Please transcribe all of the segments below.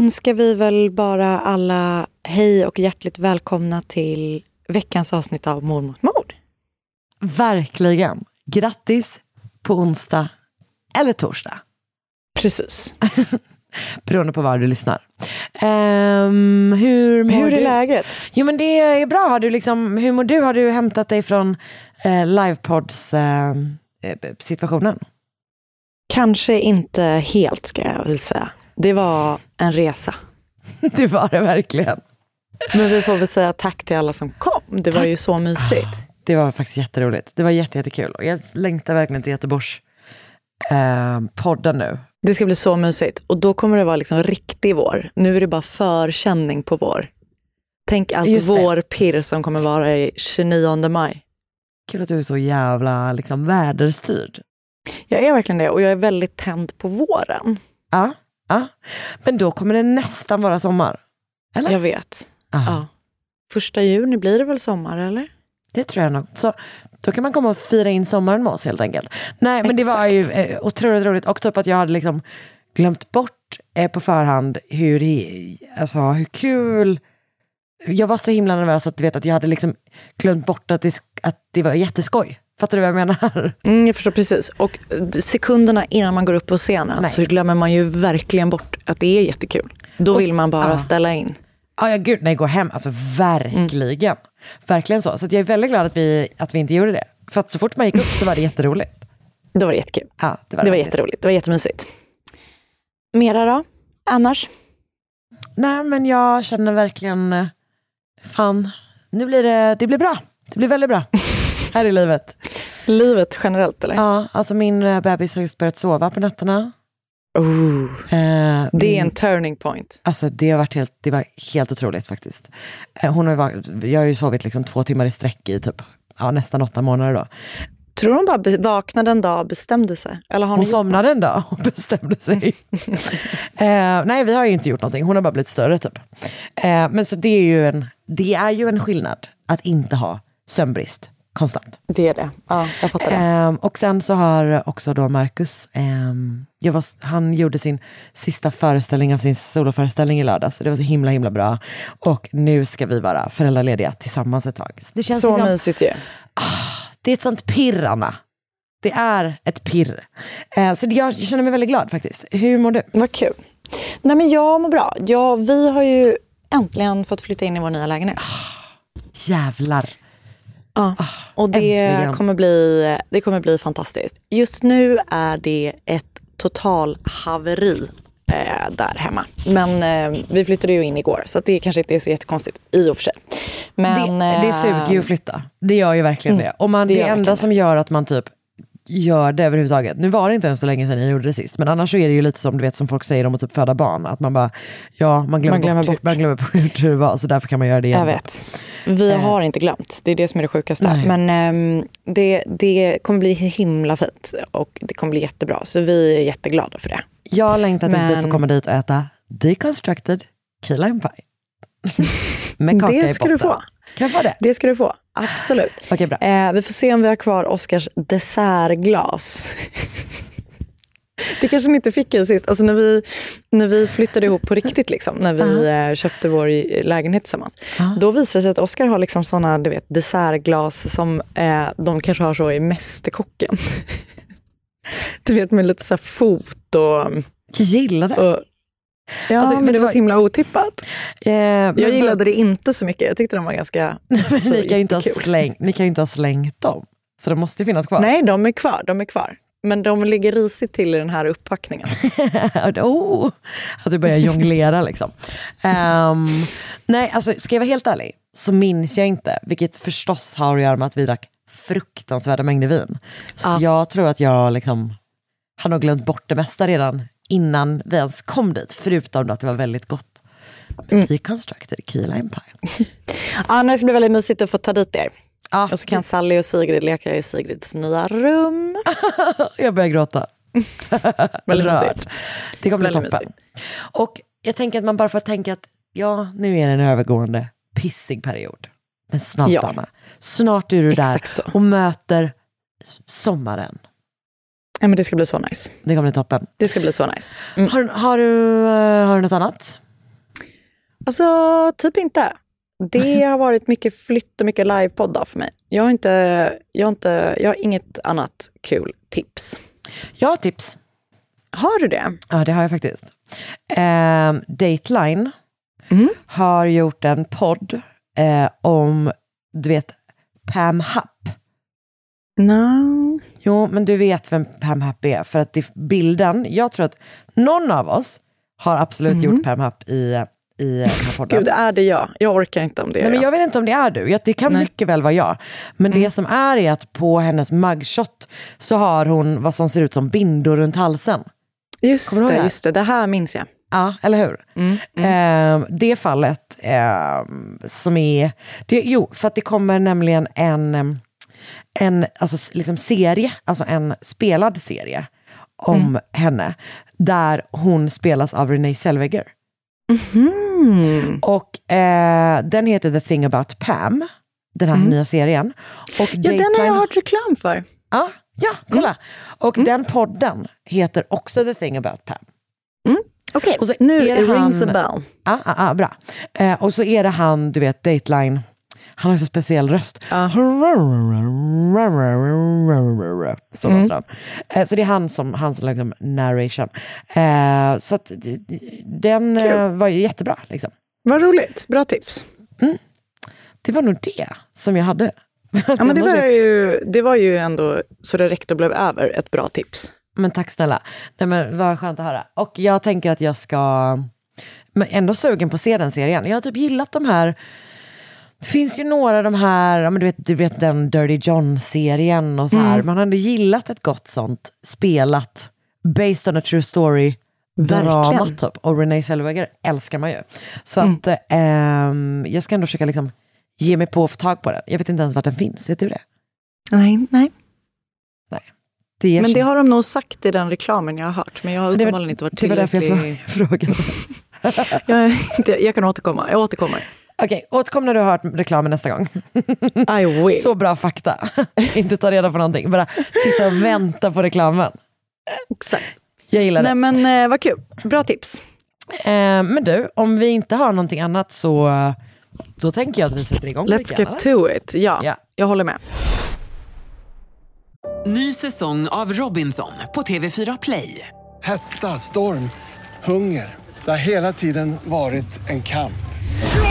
Önskar vi väl bara alla hej och hjärtligt välkomna till veckans avsnitt av Mord mot mord. Verkligen. Grattis på onsdag eller torsdag. Precis. Beroende på var du lyssnar. Ehm, hur mår Hur är du? läget? Jo men det är bra. Har du liksom, hur mår du? Har du hämtat dig från eh, livepods eh, eh, situationen? Kanske inte helt ska jag väl säga. Det var en resa. det var det verkligen. Men vi får väl säga tack till alla som kom. Det var ju så mysigt. Det var faktiskt jätteroligt. Det var jätte, jättekul. Och jag längtar verkligen till Göteborgs eh, podden nu. Det ska bli så mysigt. Och då kommer det vara liksom riktig vår. Nu är det bara förkänning på vår. Tänk allt Just det. vår pirr som kommer vara i 29 maj. Kul att du är så jävla liksom, väderstyrd. Jag är verkligen det och jag är väldigt tänd på våren. Ja, ja. Men då kommer det nästan vara sommar. Eller? Jag vet. Ja. Ja. Första juni blir det väl sommar eller? Det tror jag nog. Så då kan man komma och fira in sommaren med oss helt enkelt. Nej men det var ju eh, otroligt roligt och typ att jag hade liksom glömt bort eh, på förhand hur, alltså, hur kul jag var så himla nervös att du vet att jag hade liksom glömt bort att det, att det var jätteskoj. Fattar du vad jag menar? Mm, jag förstår precis. Och sekunderna innan man går upp på scenen Nej. så glömmer man ju verkligen bort att det är jättekul. Då vill man bara ja. ställa in. Ja, ja gud, nej gå hem, alltså verkligen. Verkligen så. Så jag är väldigt glad att vi, att vi inte gjorde det. För att så fort man gick upp så var det jätteroligt. Då var det jättekul. Ja, det var, Det var jätteroligt. Det var jättemysigt. Mera då? Annars? Nej men jag känner verkligen, fan, nu blir det, det blir bra. Det blir väldigt bra här i livet. Livet generellt eller? Ja, alltså min eh, bebis har just börjat sova på nätterna. Oh, Eh, det är en turning point. Alltså det har varit helt, det var helt otroligt faktiskt. Eh, hon har varit, jag har ju sovit liksom två timmar i sträck i typ, ja, nästan åtta månader då. Tror hon bara vaknade en dag och bestämde sig? Eller har Hon gjort somnade en dag och bestämde sig. eh, nej, vi har ju inte gjort någonting. Hon har bara blivit större typ. Men så det är, ju en, det är ju en skillnad att inte ha sömnbrist konstant. Det är det. Ja, jag fattar det. Ehm, och sen så har också då Marcus, ehm, var, han gjorde sin sista föreställning av sin soloföreställning i lördags. Så det var så himla himla bra. Och nu ska vi vara föräldralediga tillsammans ett tag. Så det känns Så liksom, mysigt ju. det är ett sånt pirr Anna. Det är ett pirr. Eh, så jag känner mig väldigt glad faktiskt. Hur mår du? Vad kul. Nej men jag mår bra. Ja, vi har ju äntligen fått flytta in i vår nya lägenhet. Jävlar. Ja. Och det äntligen. kommer, bli, det kommer bli fantastiskt. Just nu är det ett total haveri eh, där hemma. Men eh, vi flyttade ju in igår så det kanske inte är så jättekonstigt i och för sig. Men, det, det eh, suger ju att flytta. Det gör ju verkligen det. Och man, det det, enda som gör att man typ gör det överhuvudtaget. Nu var det inte ens så länge sedan jag gjorde det sist. Men annars så är det ju lite som du vet som folk säger om att typ föda barn. Att man bara, ja man glömmer, Man glömmer bort, bort. Man glömmer bort hur det var. Så därför kan man göra det igen. Jag vet. Vi Eh. har inte glömt. Det är det som är det sjukaste. Nej. Men ehm, det, det kommer bli himla fint och det kommer bli jättebra. Så vi är jätteglada för det. Jag längtar tills vi Men- får komma dit och äta deconstructed key lime pie. Med kaka i det ska botten. du få. Kan jag få det? Det ska du få, absolut. Okej, bra. Eh, vi får se om vi har kvar Oscars dessertglas. Det kanske ni inte fick i sist. Alltså när, vi, när vi flyttade ihop på riktigt, liksom, när vi eh, köpte vår i- lägenhet tillsammans. Då visade det sig att Oscar har liksom såna du vet, dessertglas som eh, de kanske har så i Mästerkocken. du vet med lite så här fot och... Jag gillar det. och ja, Alltså, men det var så himla otippat. Eh, men- Jag gillade det inte så mycket. Jag tyckte de var ganska Men ni, kan ju inte ha släng, ni kan ju inte ha slängt dem. Så de måste ju finnas kvar. Nej, de är kvar. De är kvar. Men de ligger risigt till i den här upppackningen. oh, att du börjar jonglera liksom. Ehm, nej, alltså ska jag vara helt ärlig så minns jag inte, vilket förstås har att göra med att vi drack fruktansvärda mängder vin. Så Ja. jag tror att jag liksom har nog glömt bort det mesta redan innan vi ens kom dit, förutom att det var väldigt gott. Mm. Deconstructed Key Lime Pie. Ja, det ska bli väldigt mysigt att få ta dit er. Ja, Och så kan Sally och Sigrid leka i Sigrids nya rum. jag börjar gråta. Väldigt mysigt. Det kommer bli toppen. Och jag tänker att man bara får tänka att ja, nu är det en övergående pissig period. Men snart Ja. Anna, snart är du där Exakt så. och möter sommaren. Ja, men det ska bli så nice. Det kommer bli toppen. Det ska bli så nice. Mm. Har, har, du, eh, har du något annat? Alltså, typ inte. Det har varit mycket flytt och mycket livepoddar för mig. Jag har, inte, jag, har inte, jag har inget annat kul tips. Jag har tips. Har du det? Ja, det har jag faktiskt. Eh, Dateline Mm. har gjort en podd eh, om, du vet, Pam Happ. No. Jo, men du vet vem Pam Happ är. För att det, bilden, jag tror att någon av oss har absolut gjort Pam Happ i, i den här podden. Gud, är det jag? Jag orkar inte om det är Nej, men jag. jag vet inte om det är du. Jag- Det kan Nej. mycket väl vara jag. Men det som är är att på hennes mugshot så har hon vad som ser ut som bindor runt halsen. Just det det, här? just det. Det här minns jag. Ja, eller hur? Eh, det fallet eh, som är... Det, jo, för att det kommer nämligen en, em, en alltså, liksom serie, alltså en spelad serie om henne. Där hon spelas av Renee Zellweger. Och eh, den heter The thing about Pam, den här nya serien. Och Ja, den har jag hört reklam för. Ja, ja kolla. Och den podden heter också The thing about Pam. Okej, Och så nu är det rings han- a bell. Ja, ja, ja, bra. Eh, och så är det han, du vet, Dateline. Han har så speciell röst. Så låter han. Eh, så det är han som, han som liksom narration. Eh, så att den eh, var ju jättebra. Liksom. Vad roligt. Bra tips. Det var nog det som jag hade. Ja, men det, var ju, det var ju ändå så det räckte och blev över ett bra tips. Men tack snälla. Nej, men vad skönt att höra. Och jag tänker att jag ska... Men ändå sugen på att se den serien. Jag har typ gillat de här... Det finns ju några av de här, du, vet, du vet den Dirty John-serien och så här. Man har ändå gillat ett gott sånt spelat, based on a true story drama typ. Och Renee Zellweger älskar man ju. Så att eh, jag ska ändå försöka liksom ge mig på att få tag på den. Jag vet inte ens vart den finns, vet du det? Nej, nej. det ger Men det har de nog sagt i den reklamen jag har hört. Men jag har det, uppenbarligen inte varit det var därför jag tillräcklig... frågade. jag, jag kan återkomma. Jag återkommer. Okej, återkom när du har hört reklamen nästa gång. I will. Så bra fakta. inte ta reda på någonting, bara sitta och vänta på reklamen. Exakt. Jag gillar det. Nej men eh, vad kul. Bra tips. Eh, men du, om vi inte har någonting annat så då tänker jag att vi sätter igång Let's get to it. Ja, Ja. jag håller med. Ny säsong av Robinson på TV4 Play. Hetta, storm, hunger. Det har hela tiden varit en kamp.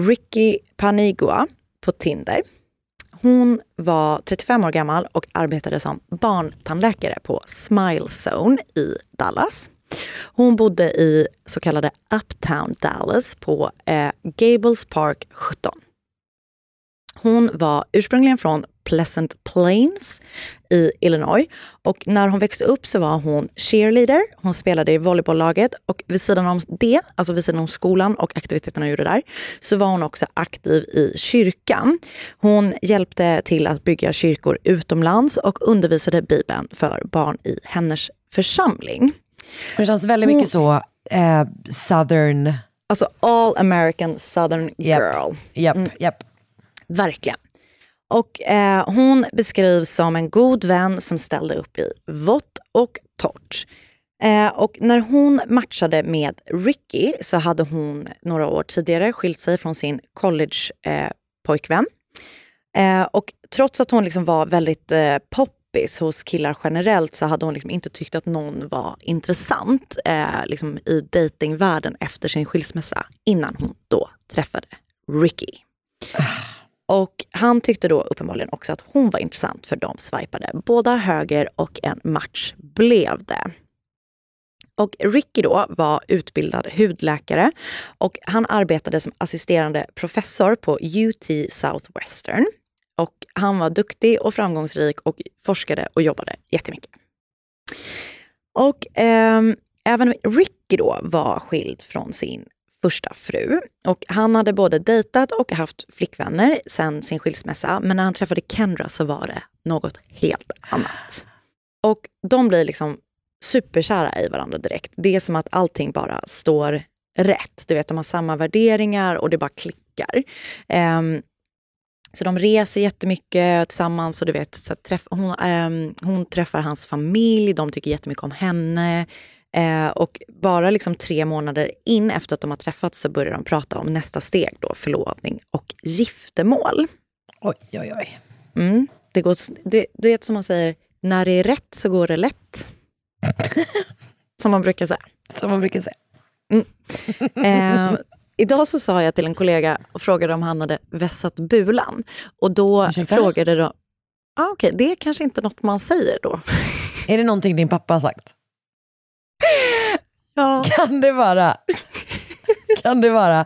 Ricky Panigua på Tinder. Hon var 35 år gammal och arbetade som barntandläkare på Smile Zone i Dallas. Hon bodde i så kallade Uptown Dallas på eh, Gables Park 17. Hon var ursprungligen från Pleasant Plains i Illinois och när hon växte upp så var hon cheerleader. Hon spelade i volleybolllaget och vid sidan om det, alltså vid sidan om skolan och aktiviteterna hon gjorde där, så var hon också aktiv i kyrkan. Hon hjälpte till att bygga kyrkor utomlands och undervisade Bibeln för barn i hennes församling. Det känns väldigt mycket så eh, southern... Alltså all American southern girl. Japp, Mm. japp. Verkligen. Och eh, hon beskrivs som en god vän som ställde upp i vått och torrt. Eh, och när hon matchade med Ricky så hade hon några år tidigare skilt sig från sin college-pojkvän. Eh, eh, och trots att hon liksom var väldigt eh, poppis hos killar generellt så hade hon liksom inte tyckt att någon var intressant eh, liksom i datingvärlden efter sin skilsmässa innan hon då träffade Ricky. Ah. Och han tyckte då uppenbarligen också att hon var intressant för de swipade båda höger och en match blev det. Och Ricky då var utbildad hudläkare och han arbetade som assisterande professor på UT Southwestern. Och han var duktig och framgångsrik och forskade och jobbade jättemycket. Och eh, även Ricky då var skild från sin första fru. Och han hade både dejtat och haft flickvänner sen sin skilsmässa. Men när han träffade Kendra så var det något helt annat. Och de blir liksom superkära i varandra direkt. Det är som att allting bara står rätt. Du vet, de har samma värderingar och det bara klickar. Um, så de reser jättemycket tillsammans och du vet, så träff, hon, um, hon träffar hans familj, de tycker jättemycket om henne. Eh, och bara liksom tre månader in efter att de har träffats så börjar de prata om nästa steg då, förlovning och giftermål. Oj, oj, oj. Mm, det, går, det, det är som man säger, när det är rätt så går det lätt. som man brukar säga. Som man brukar säga. Mm. Eh, idag så sa jag till en kollega och frågade om han hade vässat bulan. Och då Ursäkta? frågade de, ah, okej, det är kanske inte något man säger då. Är det någonting din pappa har sagt? Ja. Kan det vara, kan det vara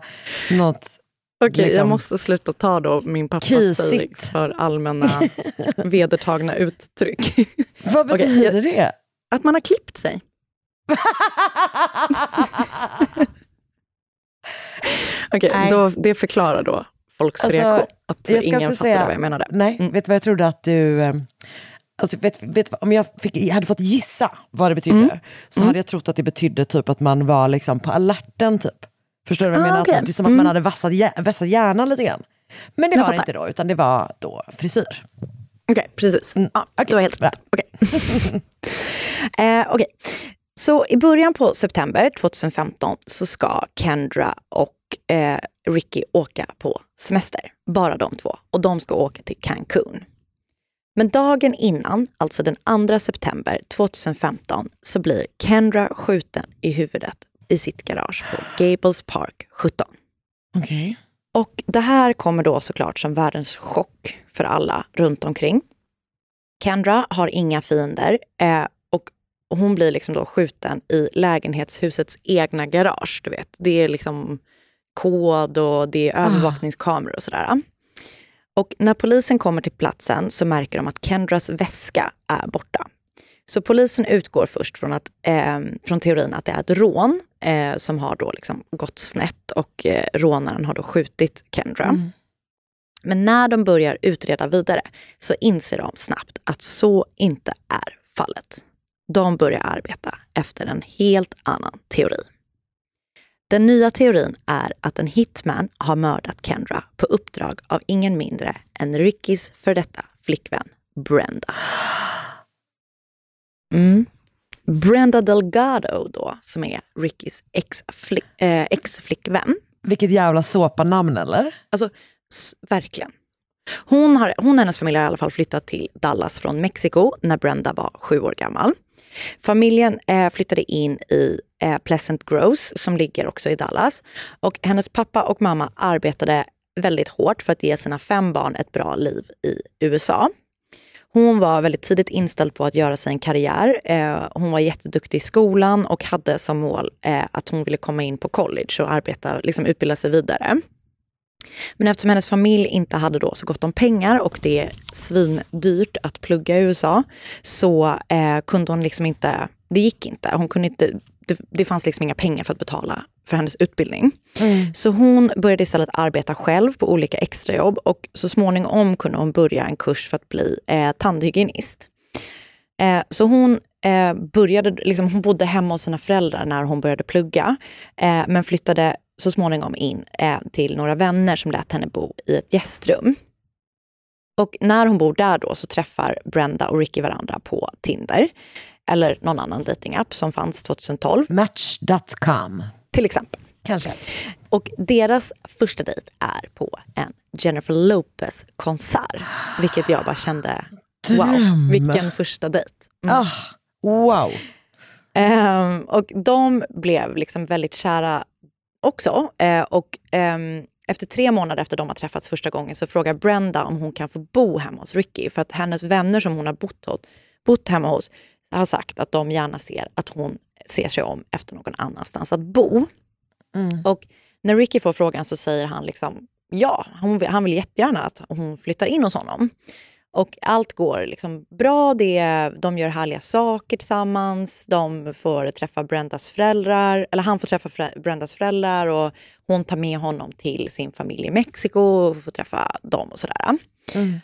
något... Okej, jag liksom- måste sluta ta då min pappas Kisigt. för allmänna vedertagna uttryck. Vad betyder jag- det? Att man har klippt sig. Okej, då, det förklarar då folks Alltså, reaktion. Att jag ingen fattade säga- vad jag menade. Nej, Mm. vet du vad jag trodde att du... Alltså, vet, vet, du om jag, fick, jag hade fått gissa vad det betydde Mm. så Mm. hade jag trott att det betydde typ att man var liksom på alerten. Typ. Förstår du vad jag Ah, menar? okej. Att Det är som att Mm. man hade vassat, hjär- vässat hjärnan lite grann. Men det Jag var fattar. inte då, utan det var då frisyr. Okej, precis. Ja, det var helt rätt. Okej. eh, okej. Så i början på september 2015 så ska Kendra och eh, Ricky åka på semester. Bara de två. Och de ska åka till Cancun. Men dagen innan, alltså den 2 september 2015, så blir Kendra skjuten i huvudet i sitt garage på Gables Park 17. Okej. Och det här kommer då såklart som världens chock för alla runt omkring. Kendra har inga fiender eh, och och hon blir liksom då skjuten i lägenhetshusets egna garage. Du vet. Det är liksom kod och det är övervakningskameror och sådär. Och när polisen kommer till platsen så märker de att Kendras väska är borta. Så polisen utgår först från, att, eh, från teorin att det är ett rån eh, som har då liksom gått snett och eh, rånaren har då skjutit Kendra. Mm. Men när de börjar utreda vidare så inser de snabbt att så inte är fallet. De börjar arbeta efter en helt annan teori. Den nya teorin är att en hitman har mördat Kendra på uppdrag av ingen mindre än Rickys för detta flickvän Brenda. Mm. Brenda Delgado då, som är Rickys eh, ex-flickvän. Vilket jävla såpanamn eller? Alltså, verkligen. Hon, har, hon och hennes familj har i alla fall flyttat till Dallas från Mexiko när Brenda var sju år gammal. Familjen eh, flyttade in i eh, Pleasant Groves som ligger också i Dallas. Och hennes pappa och mamma arbetade väldigt hårt för att ge sina fem barn ett bra liv i USA. Hon var väldigt tidigt inställd på att göra sig en karriär. Eh, hon var jätteduktig i skolan och hade som mål eh, att hon ville komma in på college och arbeta, liksom utbilda sig vidare. Men eftersom hennes familj inte hade då så gott om pengar och det är svindyrt att plugga i USA så eh, kunde hon liksom inte, det gick inte. Hon kunde inte det, det fanns liksom inga pengar för att betala för hennes utbildning. Mm. Så hon började istället arbeta själv på olika extrajobb och så småningom kunde hon börja en kurs för att bli eh, tandhygienist. Eh, så hon eh, började, liksom, hon bodde hemma hos sina föräldrar när hon började plugga, eh, men flyttade så småningom in eh, till några vänner som lät henne bo i ett gästrum. Och när hon bor där då så träffar Brenda och Ricky varandra på Tinder eller någon annan datingapp som fanns 2012. Match.com. Till exempel. Kanske. Och deras första dejt är på en Jennifer Lopez-konsert. Vilket jag bara kände, wow, Dröm. vilken första dejt. Mm. Ah, wow. Ehm, och de blev liksom väldigt kära också. Eh, och ehm, efter tre månader efter de har träffats första gången så frågar Brenda om hon kan få bo hemma hos Ricky. För att hennes vänner som hon har bott, hos, bott hemma hos har sagt att de gärna ser att hon ser sig om efter någon annanstans att bo. Mm. Och när Ricky får frågan så säger han liksom ja, hon, han vill jättegärna att hon flyttar in hos honom. Och allt går liksom bra. Det, de gör härliga saker tillsammans. De får träffa Brendas föräldrar, eller han får träffa frä- Brendas föräldrar och hon tar med honom till sin familj i Mexiko och får träffa dem och sådär. Mm.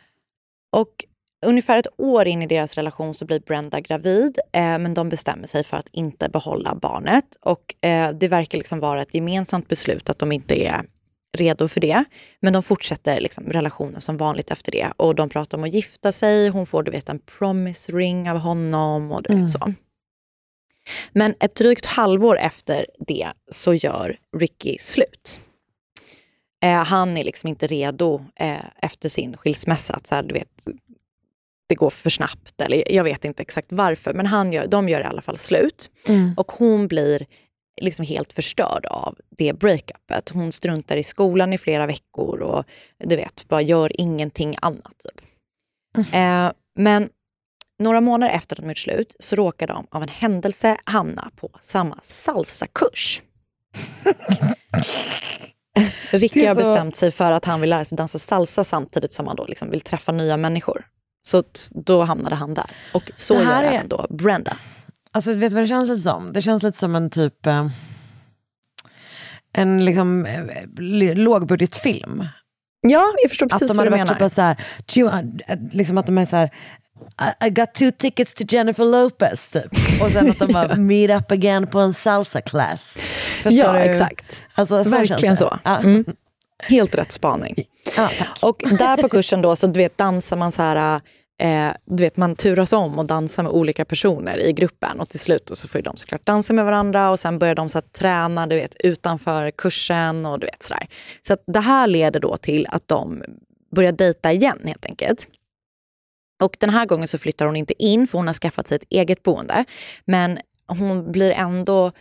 Och ungefär ett år in i deras relation så blir Brenda gravid, eh, men de bestämmer sig för att inte behålla barnet. Och eh, det verkar liksom vara ett gemensamt beslut att de inte är redo för det. Men de fortsätter liksom relationen som vanligt efter det. Och de pratar om att gifta sig, hon får du vet en promise ring av honom och du Mm. vet så. Men ett drygt halvår efter det så gör Ricky slut. Eh, han är liksom inte redo eh, efter sin skilsmässa. Att så här, du vet, det går för snabbt. Eller jag vet inte exakt varför, men han gör, de gör i alla fall slut. Mm. Och hon blir liksom helt förstörd av det breakupet. Hon struntar i skolan i flera veckor och du vet, bara gör ingenting annat. Typ. Eh, men några månader efter att de gjort slut så råkar de av en händelse hamna på samma salsakurs. Ricky har bestämt sig för att han vill lära sig dansa salsa samtidigt som han då liksom vill träffa nya människor. Så då hamnade han där. Och så gör är- även då Brenda. Alltså vet du vad det känns lite som? Det känns lite som en typ eh, en liksom eh, l- lågbudgetfilm. Ja, jag förstår Att precis de vad hade du varit menar. typ så här, eh, liksom att de är så här I, I got two tickets to Jennifer Lopez typ. Och sen att de bara meet up again på en salsa class. Förstår Ja, du? exakt. Alltså, så Verkligen så. Ja. Mm. Helt rätt spaning. Ja. Och där på kursen då så du vet, dansar man så här, eh, du vet man turas om och dansar med olika personer i gruppen och till slut och så får ju de såklart dansa med varandra och sen börjar de så träna du vet, utanför kursen och du vet sådär. Så att det här leder då till att de börjar dejta igen helt enkelt. Och den här gången så flyttar hon inte in för hon har skaffat sig ett eget boende. Men hon blir ändå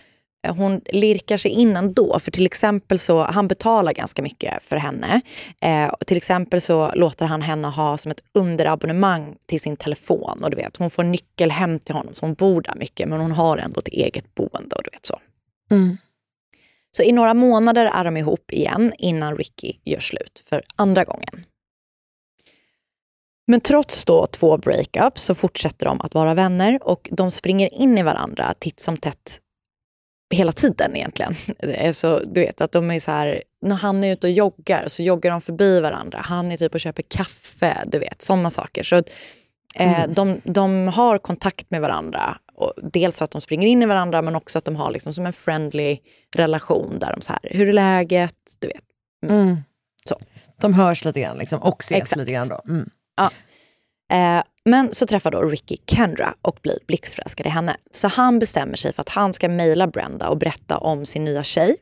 hon lirkar sig in ändå. För till exempel så, han betalar ganska mycket för henne. Eh, till exempel så låter han henne ha som ett underabonnemang till sin telefon. Och du vet, hon får nyckel hem till honom så hon bor där mycket. Men hon har ändå ett eget boende och du vet så. Mm. Så i några månader är de ihop igen innan Ricky gör slut för andra gången. Men trots då två breakups så fortsätter de att vara vänner och de springer in i varandra titt som tätt hela tiden egentligen. Är Så, du vet att de är så här, när han är ute och joggar så joggar de förbi varandra. Han är typ och köper kaffe, du vet sådana saker. Så eh, Mm. de, de har kontakt med varandra. Och dels för att de springer in i varandra men också att de har liksom som en friendly relation där de så här, hur är läget? Du vet. Mm. Så. De hörs lite grann liksom, och ses Exakt. lite grann då. Mm. Ja. Eh, men så träffar då Ricky Kendra och blir blixtförälskad i henne. Så han bestämmer sig för att han ska mejla Brenda och berätta om sin nya tjej.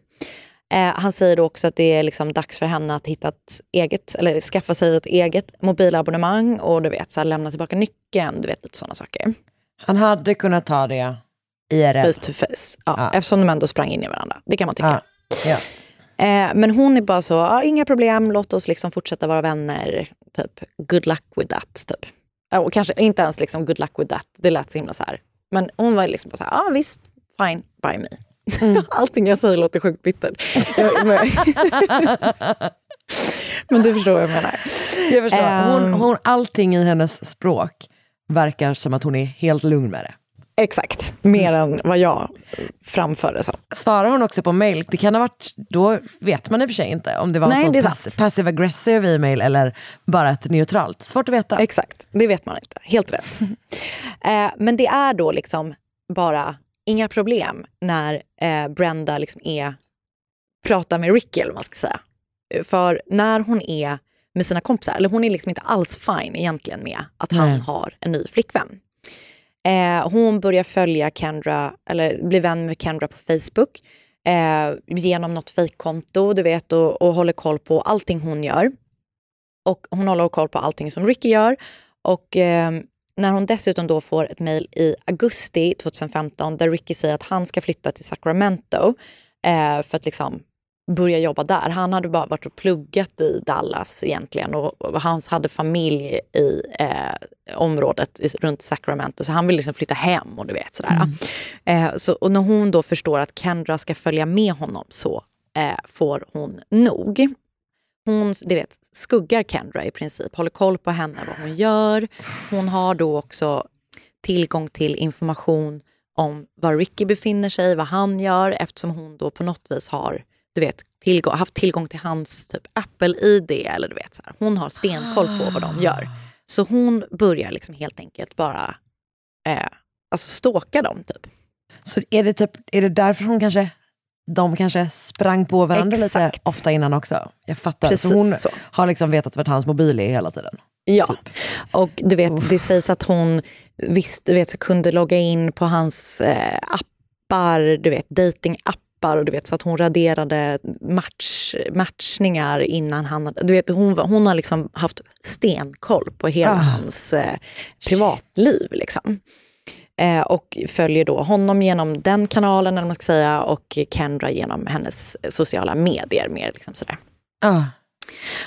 Eh, han säger då också att det är liksom dags för henne att hitta ett eget, eller skaffa sig ett eget mobilabonnemang och du vet, så här, lämna tillbaka nyckeln, du vet lite sådana saker. Han hade kunnat ta det IRL. Face to face. Ja, Eftersom de ändå sprang in i varandra. Det kan man tycka. Ja. Eh, men hon är bara så, ah, inga problem, låt oss liksom fortsätta vara vänner. Typ, good luck with that. Typ. Och kanske inte ens liksom good luck with that, det lät så himla så här. Men hon var liksom bara så här, ah, visst, fine by me. Allting jag säger låter sjukt bittert. Men du förstår vad jag menar. Jag förstår. Hon, Ehm. hon, allting i hennes språk verkar som att hon är helt lugn med det. Exakt, mer än vad jag framförde som. Svarar hon också på mail, det kan ha varit, då vet man i och för sig inte om det var Nej, det pass, passive aggressive e-mail eller bara ett neutralt. Svårt att veta. Exakt, det vet man inte. Helt rätt. eh, men det är då liksom bara inga problem när eh, Brenda liksom är, pratar med Ricky, eller vad man ska säga. För när hon är med sina kompisar, eller hon är liksom inte alls fine egentligen med att han Nej. har en ny flickvän. Eh, hon börjar följa Kendra, eller blir vän med Kendra på Facebook eh, genom något fejkkonto, du vet, och, och håller koll på allting hon gör. Och hon håller koll på allting som Ricky gör. Och eh, när hon dessutom då får ett mejl i augusti 2015 där Ricky säger att han ska flytta till Sacramento eh, för att liksom börja jobba där. Han hade bara varit och pluggat i Dallas egentligen och, han hade familj i eh, området i, runt Sacramento så han vill liksom flytta hem och du vet sådär. Eh, så, och när hon då förstår att Kendra ska följa med honom så eh, får hon nog. Hon du vet, skuggar Kendra i princip, håller koll på henne, vad hon gör. Hon har då också tillgång till information om var Ricky befinner sig, vad han gör eftersom hon då på något vis har du vet, tillgång, haft tillgång till hans typ Apple-ID. Eller du vet, så här. Hon har stenkoll på vad de gör. Så hon börjar liksom helt enkelt bara eh, alltså stalka dem. Typ. Så är det, typ, är det därför hon kanske, de kanske sprang på varandra lite Exakt. ofta innan också? Jag fattar. Precis så hon så. har liksom vetat vart hans mobil är hela tiden? Ja, och du vet, det sägs att hon visst, du vet, så kunde logga in på hans eh, appar, du vet, datingappar och du vet, så att hon raderade match, matchningar innan han du vet, hon, hon har liksom haft stenkoll på hela Ah. hans eh, privatliv. Liksom. Eh, och följer då honom genom den kanalen, eller man ska säga, och Kendra genom hennes sociala medier. Mer liksom sådär. Ah.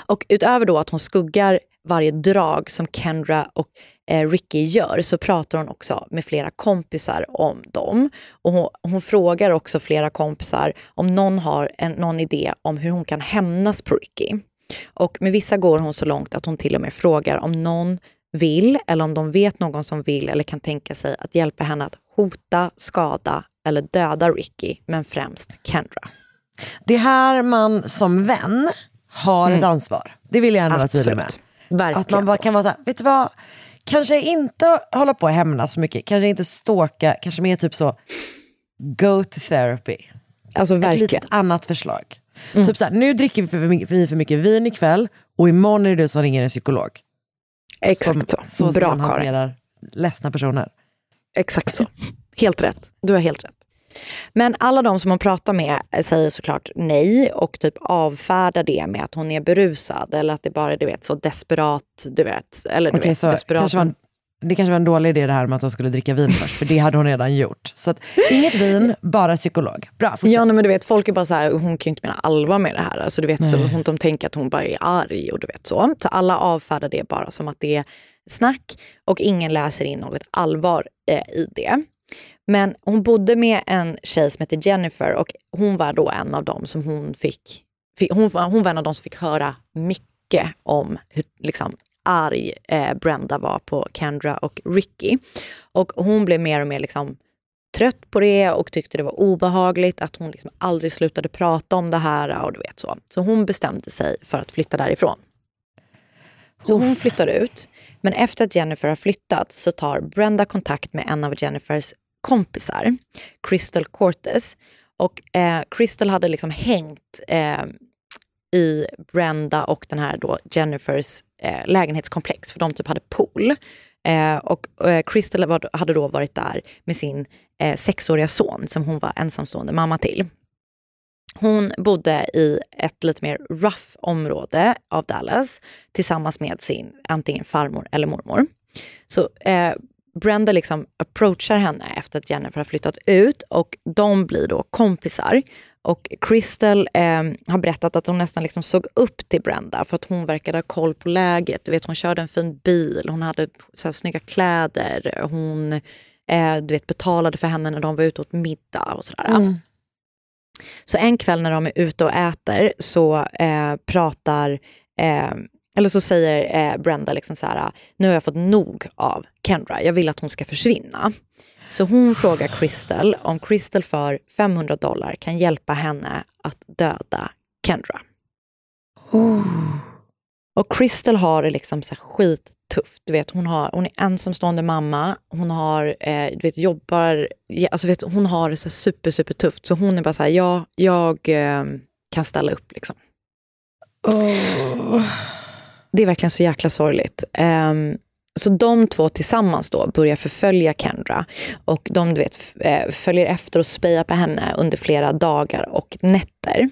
Och utöver då att hon skuggar varje drag som Kendra och eh, Ricky gör så pratar hon också med flera kompisar om dem. Och hon, hon frågar också flera kompisar om någon har en, någon idé om hur hon kan hämnas på Ricky. Och med vissa går hon så långt att hon till och med frågar om någon vill eller om de vet någon som vill eller kan tänka sig att hjälpa henne att hota, skada eller döda Ricky, men främst Kendra. Det är här man som vän har ett ansvar. Det vill jag ändå vara tydlig med. Verkligen Att man bara kan vara så här, vet du vad, kanske inte hålla på och hämnas så mycket, kanske inte ståka, kanske mer typ så, go to therapy. Alltså Ett verkligen. litet annat förslag. Typ så här, nu dricker vi för mycket, vi för mycket vin ikväll och imorgon är det du som ringer en psykolog. Exakt så. Så Bra som Karin. hanterar ledsna personer. Exakt så. Helt rätt. Du har helt rätt. Men alla de som hon pratar med säger såklart nej och typ avfärdar det med att hon är berusad eller att det bara är du vet, så desperat, du vet. Eller du Okej, vet, så desperat. kanske var en, det kanske var en dålig idé det här med att hon skulle dricka vin först, för det hade hon redan gjort. Så att, inget vin, bara psykolog. Bra, fortsätt. Ja, nej, men du vet, folk är bara så här, hon kan ju inte mena allvar med det här. Alltså, du vet, så, hon, de tänker att hon bara är arg och du vet så. Så alla avfärdar det bara som att det är snack och ingen läser in något allvar eh, i det. Men hon bodde med en tjej som heter Jennifer och hon var då en av dem som hon fick, fick hon, hon var en av dem som fick höra mycket om hur liksom, arg eh, Brenda var på Kendra och Ricky. Och hon blev mer och mer liksom, trött på det och tyckte det var obehagligt att hon liksom aldrig slutade prata om det här och du vet så. Så hon bestämde sig för att flytta därifrån. Så hon flyttar ut. Men efter att Jennifer har flyttat så tar Brenda kontakt med en av Jennifers kompisar, Crystal Cortez. Och eh, Crystal hade liksom hängt eh, i Brenda och den här då Jennifers eh, lägenhetskomplex, för de typ hade pool. Eh, och eh, Crystal var, hade då varit där med sin eh, sexåriga son som hon var ensamstående mamma till. Hon bodde i ett lite mer rough område av Dallas tillsammans med sin antingen farmor eller mormor. Så eh, Brenda liksom approachar henne efter att Jennifer har flyttat ut och de blir då kompisar. Och Crystal eh, har berättat att hon nästan liksom såg upp till Brenda för att hon verkade ha koll på läget. Du vet, hon körde en fin bil, hon hade så här snygga kläder, hon eh, du vet, betalade för henne när de var ute åt middag och sådär. Mm. Så en kväll när de är ute och äter så eh, pratar, eh, eller så säger eh, Brenda liksom så här, nu har jag fått nog av Kendra, jag vill att hon ska försvinna. Så hon frågar Crystal om Crystal för 500 dollar kan hjälpa henne att döda Kendra. Och Crystal har det liksom så skittufft. Du vet, hon, har, hon är ensamstående mamma, hon har, eh, du vet, jobbar, alltså, vet, hon har det så super, super tufft. Så hon är bara så här, ja, jag eh, kan ställa upp liksom. Det är verkligen så jäkla sorgligt. Um, så de två tillsammans då börjar förfölja Kendra och de du vet, eh, följer efter och spejar på henne under flera dagar och nätter.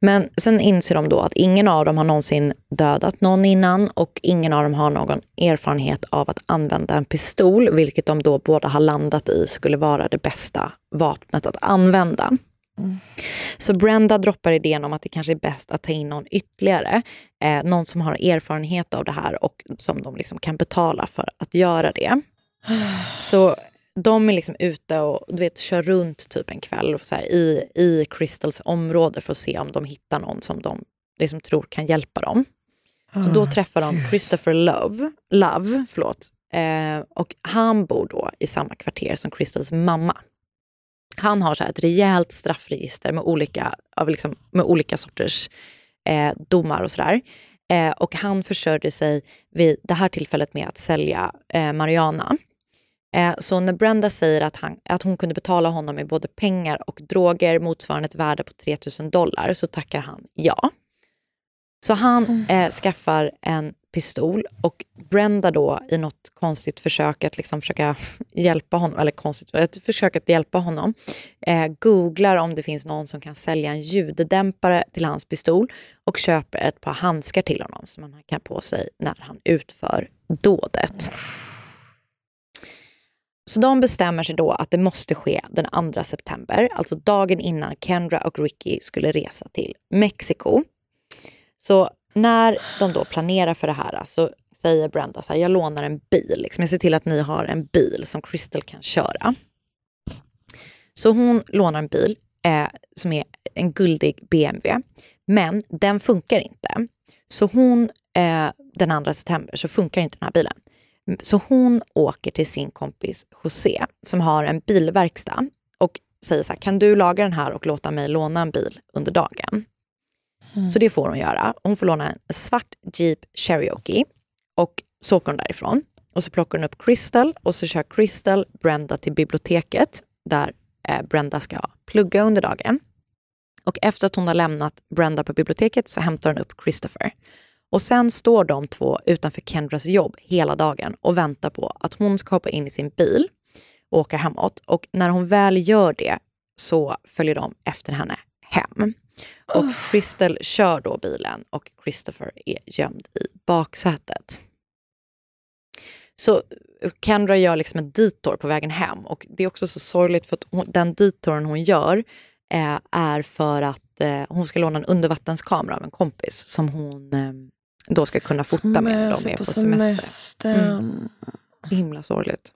Men sen inser de då att ingen av dem har någonsin dödat någon innan och ingen av dem har någon erfarenhet av att använda en pistol, vilket de då båda har landat i skulle vara det bästa vapnet att använda. Så Brenda droppar idén om att det kanske är bäst att ta in någon ytterligare, eh, någon som har erfarenhet av det här och som de liksom kan betala för att göra det. Så de är liksom ute och du vet, kör runt typ en kväll och så här, i, i Crystals område för att se om de hittar någon som de liksom tror kan hjälpa dem. Så då träffar de Christopher Love, Love förlåt, eh, och han bor då i samma kvarter som Crystals mamma. Han har så ett rejält straffregister med olika, av liksom, med olika sorters eh, domar och sådär. Eh, och han försörjde sig vid det här tillfället med att sälja eh, marijuana. Eh, så när Brenda säger att, han, att hon kunde betala honom med både pengar och droger motsvarande ett värde på 3000 dollar så tackar han ja. Så han eh, skaffar en pistol och Brenda då i något konstigt försök att liksom försöka hjälpa honom, eller konstigt, ett försök att hjälpa honom, eh, googlar om det finns någon som kan sälja en ljuddämpare till hans pistol och köper ett par handskar till honom som han kan på sig när han utför dådet. Så de bestämmer sig då att det måste ske den 2 september, alltså dagen innan Kendra och Ricky skulle resa till Mexiko. Så när de då planerar för det här så säger Brenda så här, jag lånar en bil. Liksom. Jag ser till att ni har en bil som Crystal kan köra. Så hon lånar en bil eh, som är en guldig BMW. Men den funkar inte. Så hon, eh, den 2 september, så funkar inte den här bilen. Så hon åker till sin kompis José som har en bilverkstad och säger så här, kan du laga den här och låta mig låna en bil under dagen? Så det får hon göra. Hon får låna en svart Jeep Cherokee och så åker hon därifrån. Och så plockar hon upp Crystal och så kör Crystal Brenda till biblioteket där eh, Brenda ska plugga under dagen. Och efter att hon har lämnat Brenda på biblioteket så hämtar hon upp Christopher. Och sen står de två utanför Kendras jobb hela dagen och väntar på att hon ska hoppa in i sin bil och åka hemåt. Och när hon väl gör det så följer de efter henne hem. Och Crystal kör då bilen och Christopher är gömd i baksätet. Så Kendra gör liksom en detour på vägen hem och det är också så sorgligt för att hon, den detouren hon gör eh, är för att eh, hon ska låna en undervattenskamera av en kompis som hon eh, då ska kunna fota med när de Semester är på semester. semestern. Mm. Himla sorgligt.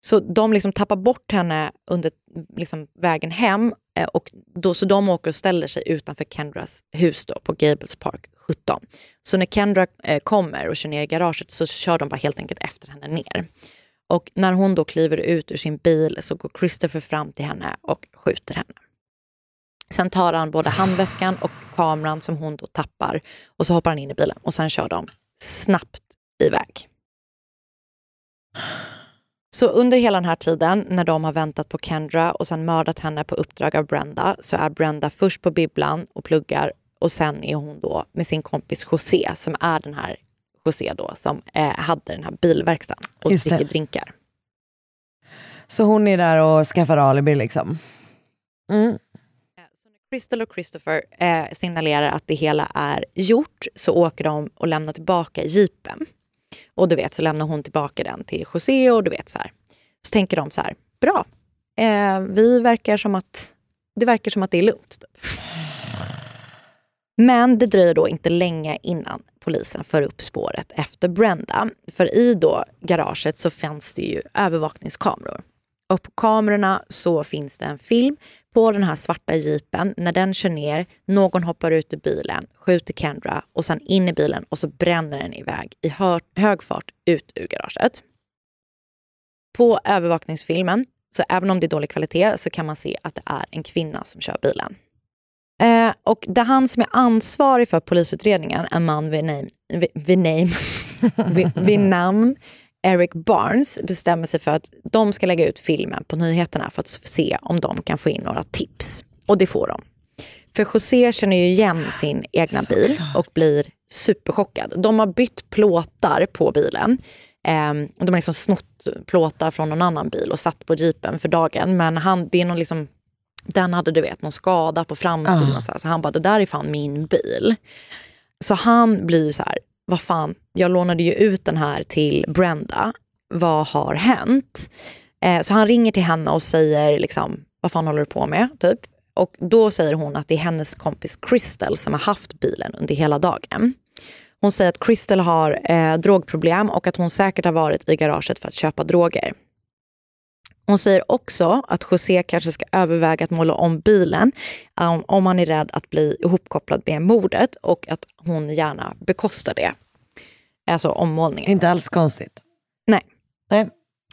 Så de liksom tappar bort henne under liksom, vägen hem eh, och då, så de åker och ställer sig utanför Kendras hus då, på Gables Park 17. Så när Kendra eh, kommer och kör ner i garaget så kör de bara helt enkelt efter henne ner. Och när hon då kliver ut ur sin bil så går Christopher fram till henne och skjuter henne. Sen tar han både handväskan och kameran som hon då tappar och så hoppar han in i bilen och sen kör de snabbt iväg. Så under hela den här tiden när de har väntat på Kendra och sen mördat henne på uppdrag av Brenda så är Brenda först på bibblan och pluggar och sen är hon då med sin kompis José som är den här José då som eh, hade den här bilverkstaden och Just det. dricker drinkar. Så hon är där och skaffar alibi liksom. Mm. Crystal och Christopher eh, signalerar att det hela är gjort så åker de och lämnar tillbaka jeepen. Och du vet så lämnar hon tillbaka den till José och du vet så här. Så tänker de så här, bra, eh, vi verkar som att, det verkar som att det är lugnt. Typ. Men det dröjer då inte länge innan polisen för upp spåret efter Brenda. För i då garaget så fanns det ju övervakningskameror. Och på kamerorna så finns det en film på den här svarta jeepen. När den kör ner, någon hoppar ut ur bilen, skjuter Kendra och sen in i bilen och så bränner den iväg i hö hög fart ut ur garaget. På övervakningsfilmen, så även om det är dålig kvalitet, så kan man se att det är en kvinna som kör bilen. Eh, och det är han som är ansvarig för polisutredningen, en man vid, name, vid, vid, name, vid, vid namn Eric Barnes bestämmer sig för att de ska lägga ut filmen på nyheterna för att se om de kan få in några tips. Och det får de. För José känner ju igen sin egna bil och blir superchockad. De har bytt plåtar på bilen. Eh, de har liksom snott plåtar från någon annan bil och satt på jeepen för dagen. Men han, det är någon liksom, den hade du vet någon skada på framsidan. Ah. Så, så han bara, det där är fan min bil. Så han blir så här, vad fan, jag lånade ju ut den här till Brenda. Vad har hänt? Eh, så han ringer till henne och säger liksom, vad fan håller du på med? Typ. Och då säger hon att det är hennes kompis Crystal som har haft bilen under hela dagen. Hon säger att Crystal har eh, drogproblem och att hon säkert har varit i garaget för att köpa droger. Hon säger också att José kanske ska överväga att måla om bilen um, om han är rädd att bli ihopkopplad med mordet och att hon gärna bekostar det. Alltså ommålningen. Inte alls konstigt. Nej. Nej.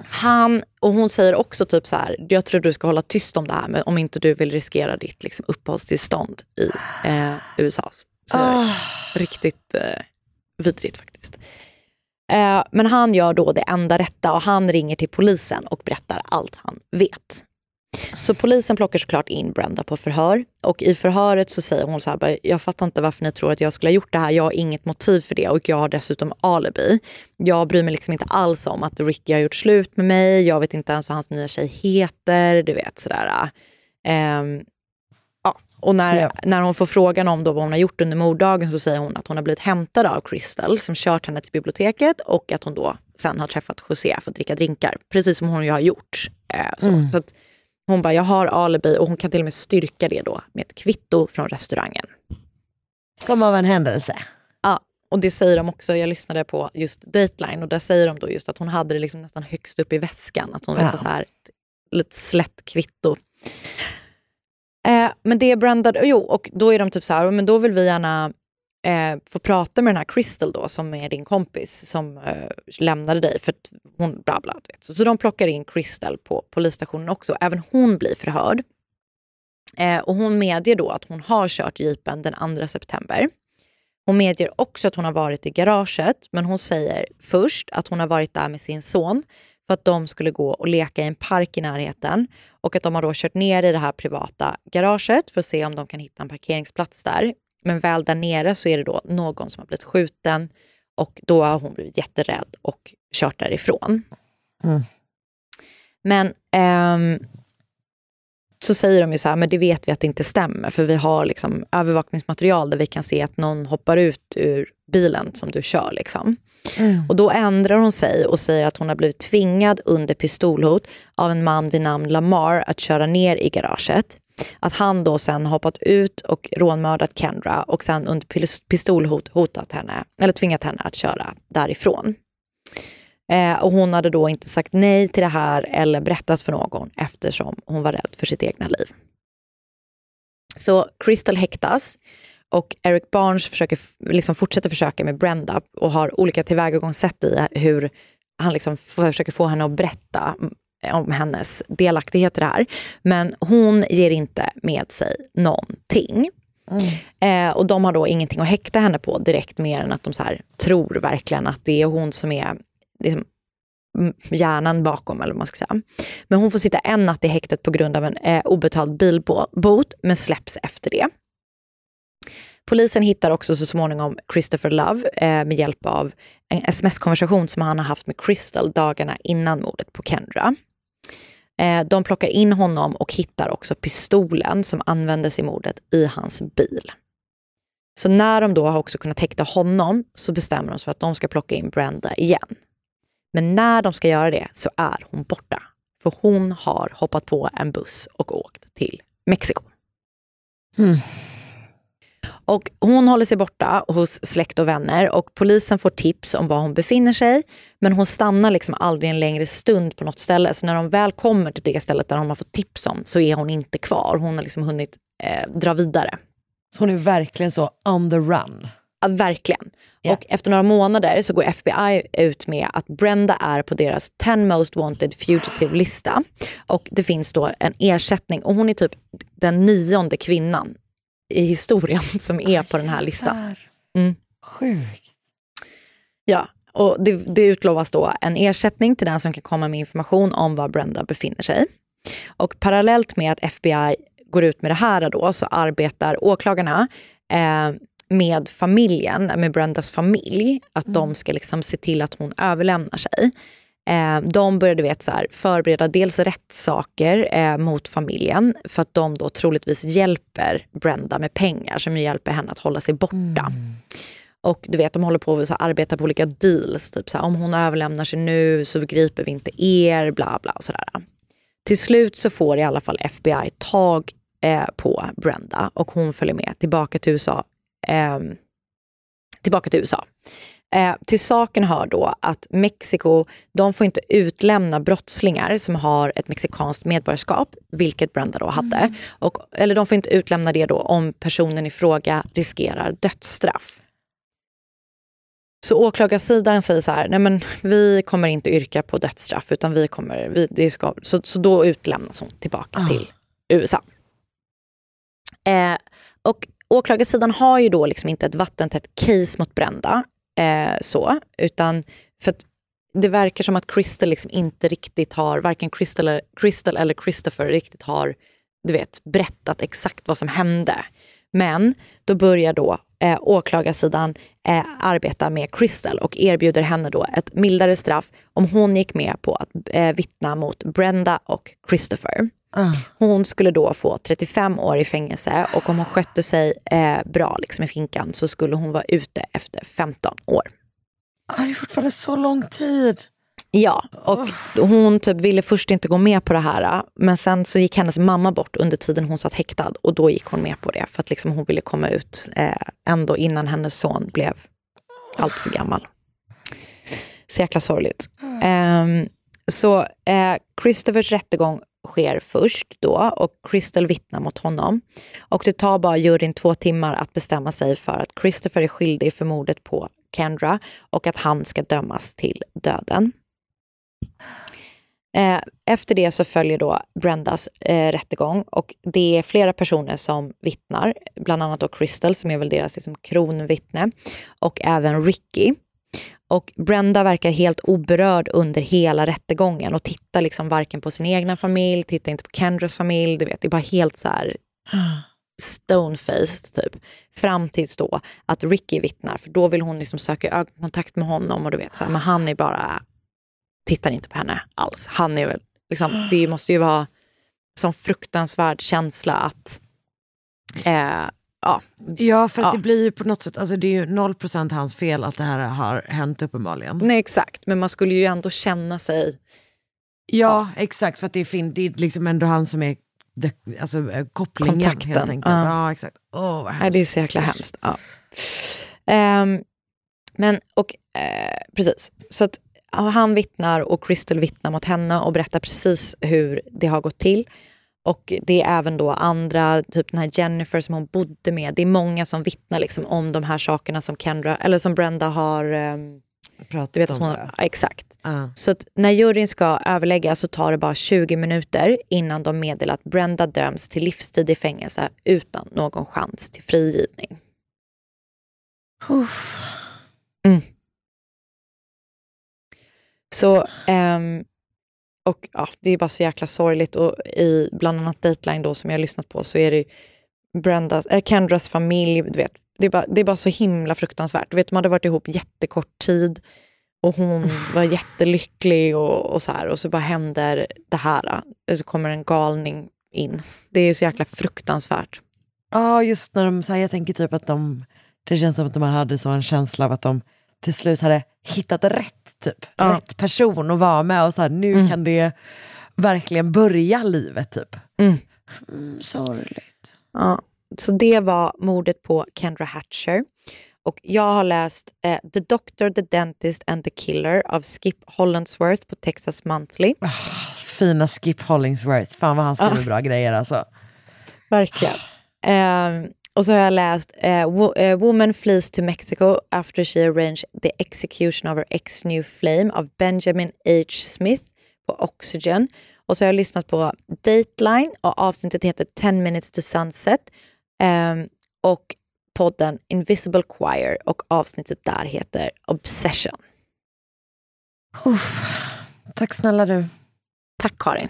Han, och hon säger också typ så här, jag tror du ska hålla tyst om det här men om inte du vill riskera ditt liksom, uppehållstillstånd i eh, USA. Så Ah. riktigt eh, vidrigt faktiskt. Eh, men han gör då det enda rätta och han ringer till polisen och berättar allt han vet. Så polisen plockar såklart in Brenda på förhör och i förhöret så säger hon så här, jag fattar inte varför ni tror att jag skulle ha gjort det här. Jag har inget motiv för det och jag har dessutom alibi. Jag bryr mig liksom inte alls om att Ricky har gjort slut med mig. Jag vet inte ens vad hans nya tjej heter. Du vet sådär. Eh. Ehm, och när, Ja. när hon får frågan om då vad hon har gjort under morddagen så säger hon att hon har blivit hämtad av Crystal som kört henne till biblioteket och att hon då sen har träffat José för att dricka drinkar. Precis som hon ju har gjort. Eh, så. Mm. så att hon bara, jag har alibi och hon kan till och med styrka det då med ett kvitto från restaurangen. Som av en händelse. Ja, och det säger de också, jag lyssnade på just Dateline och där säger de då just att hon hade det liksom nästan högst upp i väskan. Att hon Ja. så här, ett lite slätt kvitto. Eh, men det är Brenda, jo och då är de typ så här, men då vill vi gärna eh, få prata med den här Crystal då som är din kompis som eh, lämnade dig för att hon bla bla. Vet. Så, så de plockar in Crystal på polisstationen också, även hon blir förhörd. Eh, och hon medger då att hon har kört jeepen den 2 september. Hon medger också att hon har varit i garaget, men hon säger först att hon har varit där med sin son för att de skulle gå och leka i en park i närheten och att de har då kört ner i det här privata garaget för att se om de kan hitta en parkeringsplats där. Men väl där nere så är det då någon som har blivit skjuten och då har hon blivit jätterädd och kört därifrån. Mm. Men ehm, så säger de ju så här, men det vet vi att det inte stämmer för vi har liksom övervakningsmaterial där vi kan se att någon hoppar ut ur bilen som du kör. Liksom. Och då ändrar hon sig och säger att hon har blivit tvingad under pistolhot av en man vid namn Lamar att köra ner i garaget. Att han då sen hoppat ut och rånmördat Kendra och sen under pistolhot hotat henne, eller tvingat henne att köra därifrån. Eh, och hon hade då inte sagt nej till det här eller berättat för någon eftersom hon var rädd för sitt egna liv. Så Crystal häktas och Eric Barnes försöker, liksom fortsätter försöka med Brenda och har olika tillvägagångssätt i hur han liksom försöker få henne att berätta mm, om hennes delaktighet i det här. Men hon ger inte med sig någonting. Eh, och de har då ingenting att häkta henne på direkt mer än att de så tror verkligen att det är hon som är liksom, hjärnan bakom eller vad man ska säga. Men hon får sitta en natt i häktet på grund av en eh, obetald bilbot men släpps efter det. Polisen hittar också så småningom Christopher Love eh, med hjälp av en sms-konversation som han har haft med Crystal dagarna innan mordet på Kendra. Eh, de plockar in honom och hittar också pistolen som användes i mordet i hans bil. Så när de då har också kunnat häkta honom så bestämmer de sig för att de ska plocka in Brenda igen. Men när de ska göra det så är hon borta. För hon har hoppat på en buss och åkt till Mexiko. Mm. Och hon håller sig borta hos släkt och vänner och polisen får tips om var hon befinner sig. Men hon stannar liksom aldrig en längre stund på något ställe. Så när de väl kommer till det stället där de har fått tips om så är hon inte kvar. Hon har liksom hunnit eh, dra vidare. Så hon är verkligen så on the run. Ja, verkligen. Och efter några månader så går FBI ut med att Brenda är på deras 10 most wanted fugitive-lista. Och det finns då en ersättning och hon är typ den nionde kvinnan i historien som är på den här listan. Mm. Sjukt. Ja, och det, det utlovas då en ersättning till den som kan komma med information om var Brenda befinner sig. Och parallellt med att FBI går ut med det här då så arbetar åklagarna eh, med familjen, med Brendas familj, att de ska liksom se till att hon överlämnar sig. Eh, de började vet, så här, förbereda dels rättssaker eh, mot familjen för att de då troligtvis hjälper Brenda med pengar som hjälper henne att hålla sig borta. Och du vet, de håller på att arbeta på olika deals. Typ så här, om hon överlämnar sig nu så griper vi inte er, bla bla. Och så där. Till slut så får i alla fall FBI tag eh, på Brenda och hon följer med tillbaka till USA. Eh, tillbaka till USA. Eh, till saken hör då att Mexiko, de får inte utlämna brottslingar som har ett mexikanskt medborgarskap, vilket Brenda då hade. Och, eller de får inte utlämna det då om personen i fråga riskerar dödsstraff. Så åklagarsidan säger så här, nej men vi kommer inte yrka på dödsstraff utan vi kommer, vi, det ska, så, så då utlämnas hon tillbaka till USA. Eh, och åklagarsidan har ju då liksom inte ett vattentätt case mot Brenda, eh, så, utan för att det verkar som att Crystal liksom inte riktigt har, varken Crystal, eller- Crystal eller Christopher riktigt har, du vet, berättat exakt vad som hände. Men då börjar då eh, åklagarsidan eh, arbeta med Crystal och erbjuder henne då ett mildare straff om hon gick med på att eh, vittna mot Brenda och Christopher. Hon skulle då få 35 år i fängelse och om hon skötte sig eh, bra liksom i finkan så skulle hon vara ute efter 15 år. Ah, det är fortfarande så lång tid. Ja, och hon typ ville först inte gå med på det här. Men sen så gick hennes mamma bort under tiden hon satt häktad och då gick hon med på det för att liksom hon ville komma ut eh, ändå innan hennes son blev allt för gammal. Så jäkla sorgligt. Ehm, så eh, Christophers rättegång sker först då och Crystal vittnar mot honom. Och det tar bara juryn två timmar att bestämma sig för att Christopher är skyldig för mordet på Kendra och att han ska dömas till döden. Eh, efter det så följer då Brendas eh, rättegång och det är flera personer som vittnar, bland annat då Crystal som är väl deras liksom, kronvittne och även Ricky. Och Brenda verkar helt oberörd under hela rättegången och tittar liksom varken på sin egna familj, tittar inte på Kendras familj, du vet, det är bara helt så här stonefaced typ. Fram tills då att Ricky vittnar, för då vill hon liksom söka ögonkontakt med honom och du vet, så här, men han är bara, tittar inte på henne alls. Han är väl, liksom, det måste ju vara som fruktansvärd känsla att, eh, ja. Ja, för att Ja. det blir ju på något sätt, alltså det är ju 0% hans fel att det här har hänt uppenbarligen. Nej exakt, men man skulle ju ändå känna sig Ja, exakt, för att det är, fin- det är liksom ändå han som är the, alltså, eh, kopplingen Kontakten, helt enkelt. ja. Ja, exakt. Åh, vad Nej, det är så jäkla hemskt. Ja. Ehm, men, och eh, precis. Så att ja, han vittnar och Crystal vittnar mot henne och berättar precis hur det har gått till. Och det är även då andra, typ den här Jennifer som hon bodde med. Det är många som vittnar liksom om de här sakerna som Kendra, eller som Brenda har ehm, Pratat du vet, om hon, det. ja, Exakt. Så att när juryn ska överlägga så tar det bara 20 minuter innan de meddelar att Brenda döms till livstid i fängelse utan någon chans till frigivning. Uff. Mm. Så, ehm, och ja, det är bara så jäkla sorgligt och i bland annat Dateline då som jag har lyssnat på så är det ju Brendas, äh, Kendras familj, du vet, det är, bara, det är bara så himla fruktansvärt. Du vet, de hade varit ihop jättekort tid och hon var jättelycklig och, och så här och så bara händer det här. Och så kommer en galning in. Det är så jäkla fruktansvärt. Ja, just när de, så här, jag tänker typ att de det känns som att de hade så en känsla av att de till slut hade hittat rätt, typ. rätt person att vara med och så här, nu Mm. kan det verkligen börja livet typ. Mm. Mm, sorgligt. Ja, så det var mordet på Kendra Hatcher. Och jag har läst eh, The Doctor, The Dentist and the Killer av Skip Hollandsworth på Texas Monthly. Fina Skip Hollingsworth, fan vad han skriver Ah. bra grejer alltså. Verkligen. Ehm, och så har jag läst eh, wo- eh, Woman flees to Mexico after she arranged the execution of her ex new flame av Benjamin H. Smith på Oxygen. Och så har jag lyssnat på Dateline och avsnittet heter 10 minutes to sunset. Ehm, och podden Invisible Choir och avsnittet där heter Obsession. Uff. Tack snälla du. Tack Karin.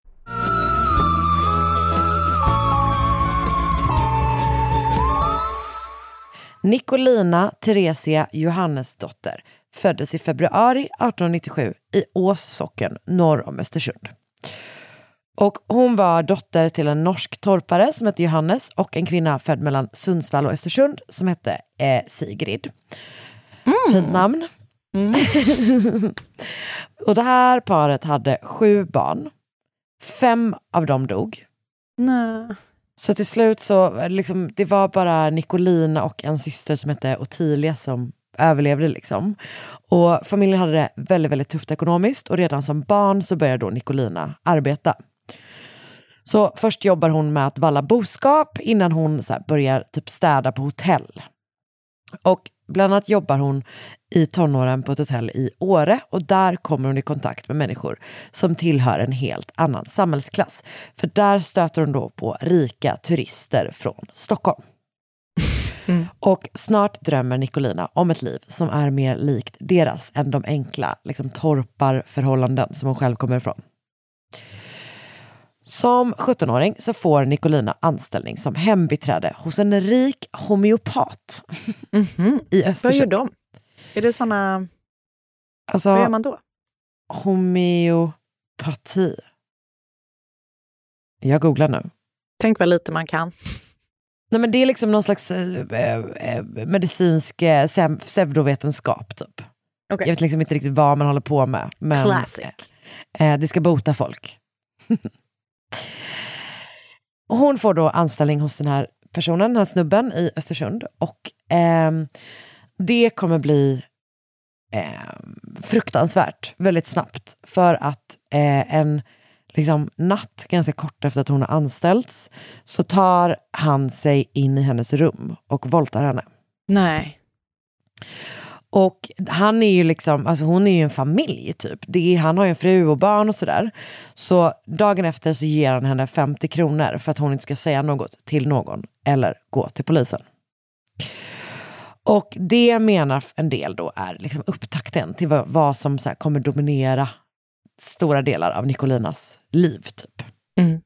Nicolina Theresia Johannesdotter föddes i februari 1897 i Ås socken norr om Östersund. Och hon var dotter till en norsk torpare som hette Johannes och en kvinna född mellan Sundsvall och Östersund som hette eh, Sigrid. Fint namn. och det här paret hade sju barn. Fem av dem dog. Nej. Så till slut så, liksom, det var bara Nicolina och en syster som hette Ottilia som överlevde. Liksom. Och familjen hade det väldigt, väldigt tufft ekonomiskt och redan som barn så började då Nicolina arbeta. Så först jobbar hon med att valla boskap innan hon så här, börjar typ städa på hotell. Och bland annat jobbar hon i tonåren på ett hotell i Åre och där kommer hon i kontakt med människor som tillhör en helt annan samhällsklass. För där stöter hon då på rika turister från Stockholm. Och snart drömmer Nicolina om ett liv som är mer likt deras än de enkla liksom, torparförhållanden som hon själv kommer ifrån. Som 17-åring så får Nicolina anställning som hembiträde hos en rik homeopat i Östersund. Vad gör de? Är det såna... Alltså, Vad gör man då? Homeopati. Jag googlar nu. Tänk vad lite man kan. Nej, men det är liksom någon slags eh, eh, medicinsk eh, pseudovetenskap. Typ. Okej. Jag vet liksom inte riktigt vad man håller på med. Men, Classic. Eh, det ska bota folk. Hon får då anställning hos den här personen, den här snubben i Östersund. Och eh, det kommer bli eh, fruktansvärt väldigt snabbt. För att eh, en liksom, natt, ganska kort efter att hon har anställts, så tar han sig in i hennes rum och våldtar henne. Nej. Och han är ju liksom, alltså hon är ju en familj typ. Det är, han har ju en fru och barn och sådär. Så dagen efter så ger han henne 50 kronor för att hon inte ska säga något till någon eller gå till polisen. Och det menar en del då är liksom upptakten till vad, vad som så här kommer dominera stora delar av Nicolinas liv. typ. Mm.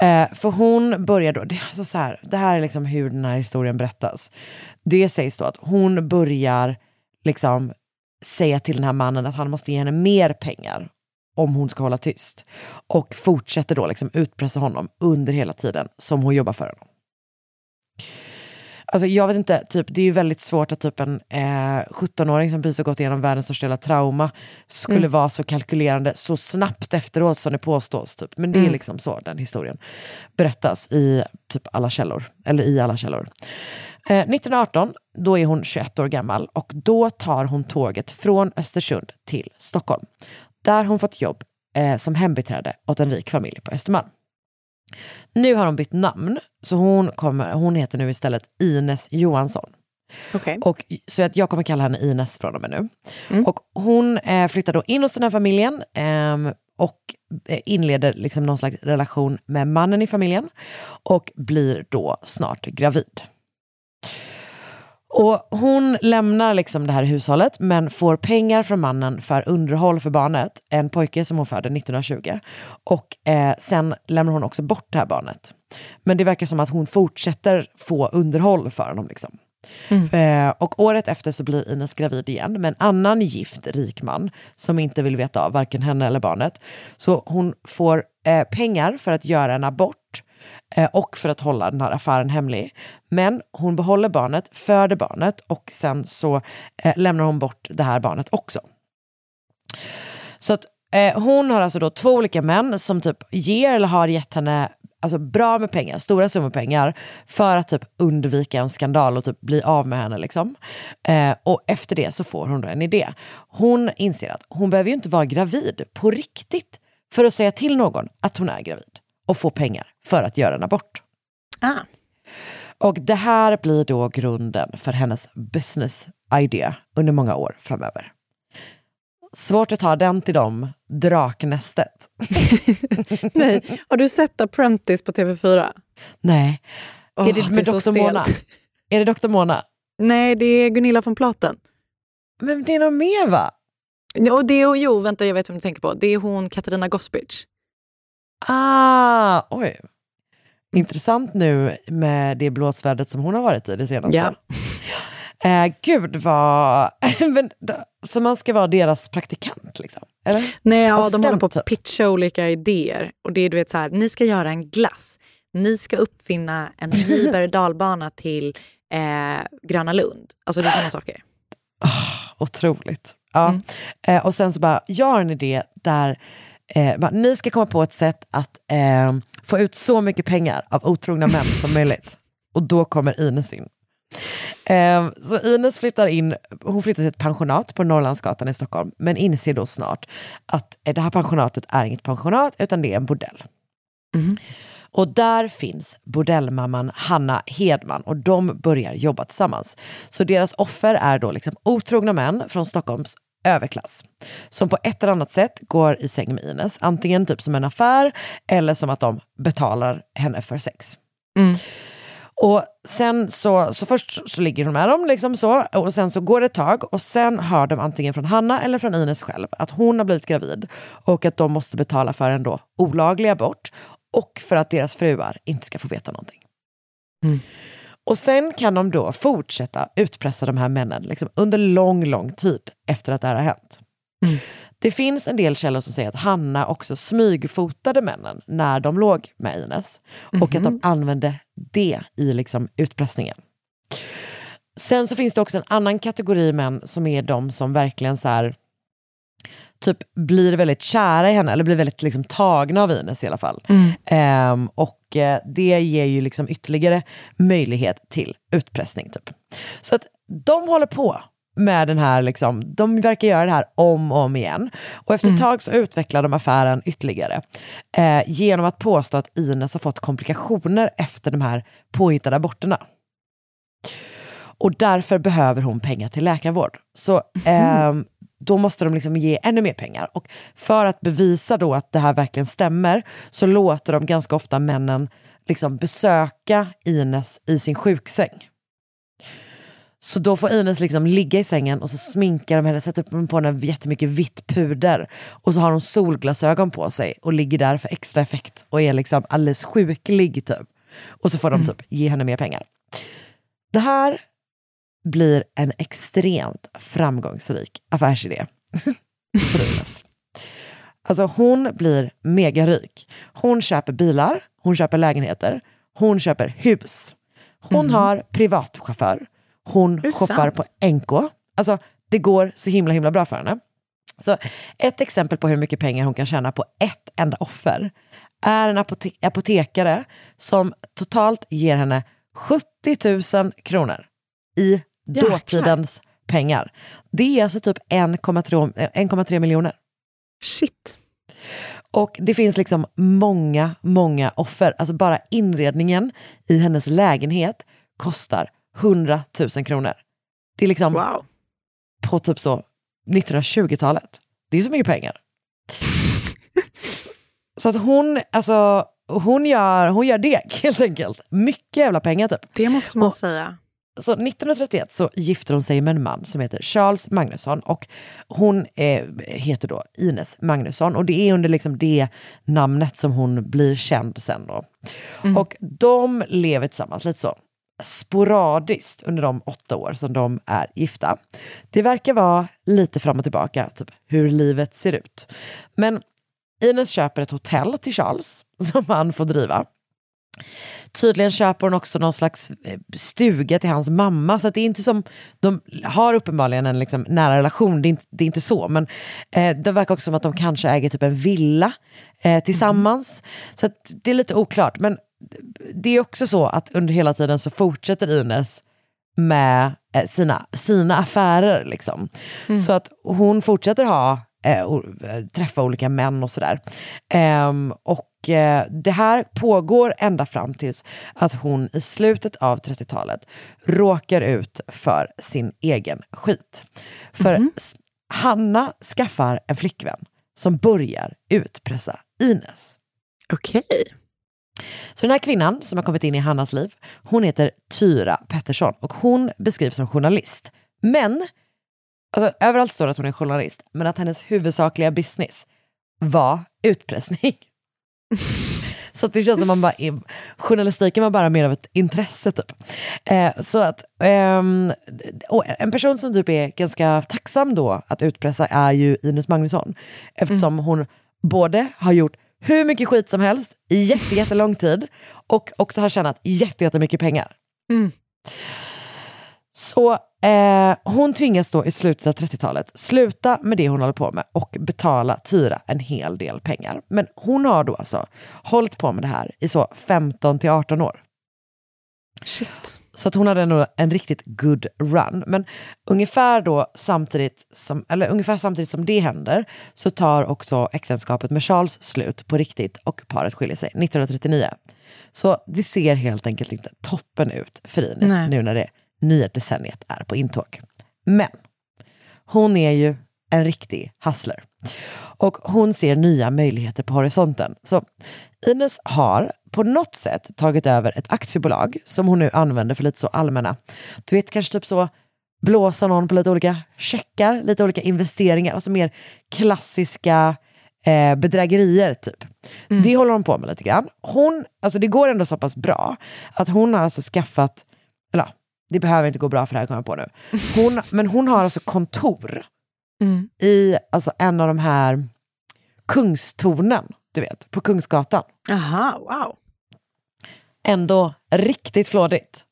Eh, för hon börjar då, det, alltså så här, det här är liksom hur den här historien berättas. Det sägs då att hon börjar liksom säga till den här mannen att han måste ge henne mer pengar om hon ska hålla tyst. Och fortsätter då liksom utpressa honom under hela tiden som hon jobbar för honom. Alltså jag vet inte, typ, det är ju väldigt svårt att typ en eh, 17-åring som precis har gått igenom världens största trauma skulle Mm. vara så kalkylerande så snabbt efteråt som det påstås. Typ. Men det är Mm. liksom så den historien berättas i typ alla källor. Eller i alla källor. Eh, 1918, då är hon 21 år gammal och då tar hon tåget från Östersund till Stockholm. Där hon fått jobb eh, som hembiträde åt en rik familj på Östermalm. Nu har hon bytt namn, så hon, kommer, hon heter nu istället Ines Johansson. Okay. Och, så att jag kommer kalla henne Ines från och med nu. Och hon eh, flyttar då in hos den här familjen eh, och inleder liksom någon slags relation med mannen i familjen och blir då snart gravid. Och hon lämnar liksom det här hushållet men får pengar från mannen för underhåll för barnet, en pojke som hon födde 1920. Och eh, sen lämnar hon också bort det här barnet. Men det verkar som att hon fortsätter få underhåll för honom. Liksom. Eh, och året efter så blir Ines gravid igen med en annan gift rik man som inte vill veta av varken henne eller barnet. Så hon får eh, pengar för att göra en abort Eh, och för att hålla den här affären hemlig. Men hon behåller barnet, föder barnet och sen så eh, lämnar hon bort det här barnet också. Så att eh, hon har alltså då två olika män som typ ger eller har gett henne alltså bra med pengar, stora summor pengar för att typ undvika en skandal och typ bli av med henne. Liksom. Eh, och efter det så får hon då en idé. Hon inser att hon behöver ju inte vara gravid på riktigt för att säga till någon att hon är gravid och få pengar för att göra en abort. Ah. Och det här blir då grunden för hennes business idea under många år framöver. Svårt att ta den till dem, draknästet. Nej, har du sett Apprentice på TV4? Nej. Åh, är det det med är så Dr. Mona? Är det Dr. Mona? Nej, det är Gunilla von Platen. Men det är någon mer va? Och det är, jo, vänta, jag vet vem du tänker på. Det är hon Katarina Gospic. Ah, oj. Intressant nu med det blåsvärdet som hon har varit i det senaste. Ja. Eh, gud vad... Men, så man ska vara deras praktikant liksom? Eller? Nej, ja, de håller på typ. att pitcha olika idéer. Och det är du vet så här, ni ska göra en glass. Ni ska uppfinna en ny dalbana till eh, Gröna Lund. Alltså det är sådana saker. Otroligt. Ja. Mm. Eh, och sen så bara, jag har en idé där eh, bara, ni ska komma på ett sätt att eh, få ut så mycket pengar av otrogna män som möjligt. Och då kommer Ines in. Eh, så Ines flyttar in, hon flyttar till ett pensionat på Norrlandsgatan i Stockholm, men inser då snart att eh, det här pensionatet är inget pensionat, utan det är en bordell. Och där finns bordellmamman Hanna Hedman och de börjar jobba tillsammans. Så deras offer är då liksom otrogna män från Stockholms överklass. Som på ett eller annat sätt går i säng med Ines. Antingen typ som en affär eller som att de betalar henne för sex. Och sen så, så först så ligger hon med dem liksom så, och sen så går det ett tag och sen hör de antingen från Hanna eller från Ines själv att hon har blivit gravid och att de måste betala för en då olaglig abort och för att deras fruar inte ska få veta någonting. Och sen kan de då fortsätta utpressa de här männen liksom, under lång, lång tid efter att det här har hänt. Det finns en del källor som säger att Hanna också smygfotade männen när de låg med Ines. Och att de använde det i liksom utpressningen. Sen så finns det också en annan kategori män som är de som verkligen så här, typ blir väldigt kära i henne, eller blir väldigt liksom tagna av Ines i alla fall. Ehm, och eh, det ger ju liksom ytterligare möjlighet till utpressning. Typ. Så att de håller på med den här, liksom, de verkar göra det här om och om igen. Och efter ett tag så utvecklar de affären ytterligare. Eh, genom att påstå att Ines har fått komplikationer efter de här påhittade aborterna. Och därför behöver hon pengar till läkarvård. Så ehm, då måste de liksom ge ännu mer pengar. Och för att bevisa då att det här verkligen stämmer så låter de ganska ofta männen liksom besöka Ines i sin sjuksäng. Så då får Ines liksom ligga i sängen och så sminkar de henne, sätter på henne jättemycket vitt puder. Och så har hon solglasögon på sig och ligger där för extra effekt och är liksom alldeles sjuklig typ. Och så får de typ ge henne mer pengar. Det här blir en extremt framgångsrik affärsidé. Alltså hon blir megarik. Hon köper bilar, hon köper lägenheter, hon köper hus. Hon har privatchaufför, hon shoppar sant? på NK. Alltså det går så himla himla bra för henne. Så ett exempel på hur mycket pengar hon kan tjäna på ett enda offer är en apote- apotekare som totalt ger henne 70 000 kronor i Jäklar. dåtidens pengar. Det är alltså typ 1,3 1,3 miljoner. Shit. Och det finns liksom många, många offer. Alltså bara inredningen i hennes lägenhet kostar 100 000 kronor. Det är liksom på typ så 1920-talet. Det är så mycket pengar. så att hon, alltså, hon gör, hon gör deg helt enkelt. Mycket jävla pengar typ. Det måste man Och- säga. Så 1931 så gifter hon sig med en man som heter Charles Magnusson och hon eh, heter då Ines Magnusson och det är under liksom det namnet som hon blir känd sen då. Och de lever tillsammans lite så sporadiskt under de åtta år som de är gifta. Det verkar vara lite fram och tillbaka, typ hur livet ser ut. Men Ines köper ett hotell till Charles som han får driva. Tydligen köper hon också någon slags eh, stuga till hans mamma. Så det är inte som, de har uppenbarligen en liksom nära relation, det är inte, det är inte så. Men eh, det verkar också som att de kanske äger typ en villa eh, tillsammans. Så att det är lite oklart. Men det är också så att under hela tiden så fortsätter Ines med eh, sina, sina affärer. Liksom. Så att hon fortsätter ha eh, eh, träffa olika män och sådär. Ehm, och eh, det här pågår ända fram tills att hon i slutet av 30-talet råkar ut för sin egen skit. För s- Hanna skaffar en flickvän som börjar utpressa Ines. Okej. Så den här kvinnan som har kommit in i Hannas liv, hon heter Tyra Pettersson och hon beskrivs som journalist. Men, alltså överallt står det att hon är journalist, men att hennes huvudsakliga business var utpressning. Så att det känns som man bara, är- journalistiken var bara mer av ett intresse typ. Eh, så att och en person som typ är ganska tacksam då att utpressa är ju Ines Magnusson. Eftersom hon både har gjort hur mycket skit som helst i jätte, jättelång tid och också har tjänat jätte, jättemycket pengar. Så eh, hon tvingas då i slutet av 30-talet sluta med det hon håller på med och betala Tyra en hel del pengar. Men hon har då alltså hållit på med det här i så 15 till 18 år. Så att hon hade nog en riktigt good run. Men ungefär då samtidigt som, eller ungefär samtidigt som det händer så tar också äktenskapet med Charles slut på riktigt och paret skiljer sig 1939. Så det ser helt enkelt inte toppen ut för Ines Nej. nu när det nya decenniet är på intåg. Men hon är ju en riktig hustler. Och hon ser nya möjligheter på horisonten. Så Ines har på något sätt tagit över ett aktiebolag som hon nu använder för lite så allmänna, du vet kanske typ så blåsa någon på lite olika checkar, lite olika investeringar, alltså mer klassiska eh, bedrägerier typ. Det håller hon på med lite grann. Hon, alltså det går ändå så pass bra att hon har alltså skaffat, eller det behöver inte gå bra för det här kommer jag på nu. Hon, men hon har alltså kontor i alltså en av de här kungstornen, du vet, på Kungsgatan. Aha, wow. Ändå riktigt flådigt.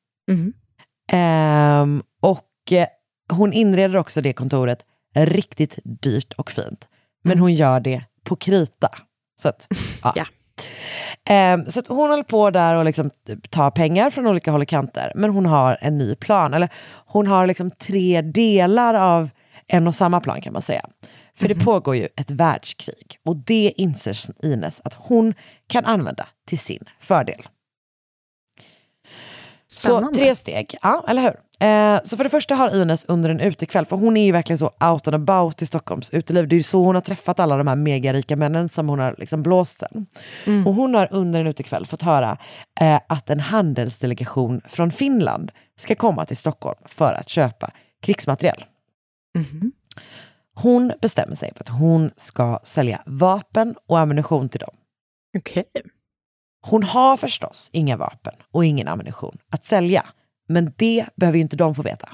Ehm, och eh, hon inreder också det kontoret riktigt dyrt och fint. Men hon gör det på krita. Så att, ja. Ehm, så att hon håller på där och liksom tar pengar från olika håll och kanter. Men hon har en ny plan. Eller hon har liksom tre delar av en och samma plan kan man säga. För det pågår ju ett världskrig. Och det inser Ines att hon kan använda till sin fördel. Så Spännande. tre steg, ja eller hur? Eh, så för det första har Ines under en utekväll, för hon är ju verkligen så out and about i Stockholms uteliv. Det är ju så hon har träffat alla de här megarika männen som hon har liksom blåst sen. Och hon har under en utekväll fått höra eh, att en handelsdelegation från Finland ska komma till Stockholm för att köpa krigsmateriel. Hon bestämmer sig för att hon ska sälja vapen och ammunition till dem. Okej. Hon har förstås inga vapen och ingen ammunition att sälja. Men det behöver ju inte de få veta.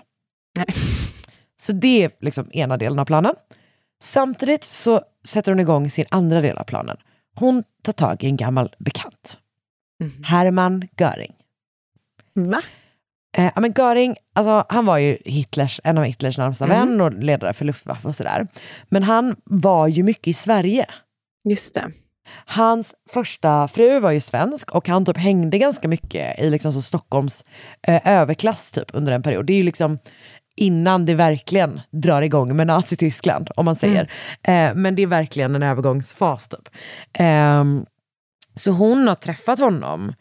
Så det är liksom ena delen av planen. Samtidigt så sätter hon igång sin andra del av planen. Hon tar tag i en gammal bekant. Hermann Göring. Va? Eh, men Göring, alltså, han var ju Hitlers, en av Hitlers närmsta Mm. vän och ledare för Luftwaffe och sådär. Men han var ju mycket i Sverige. Just det. Hans första fru var ju svensk och han typ hängde ganska mycket i liksom så Stockholms eh, överklass typ under en period. Det är ju liksom innan det verkligen drar igång med Nazityskland, om man säger. Eh, men det är verkligen en övergångsfas. Typ. Eh, så hon har träffat honom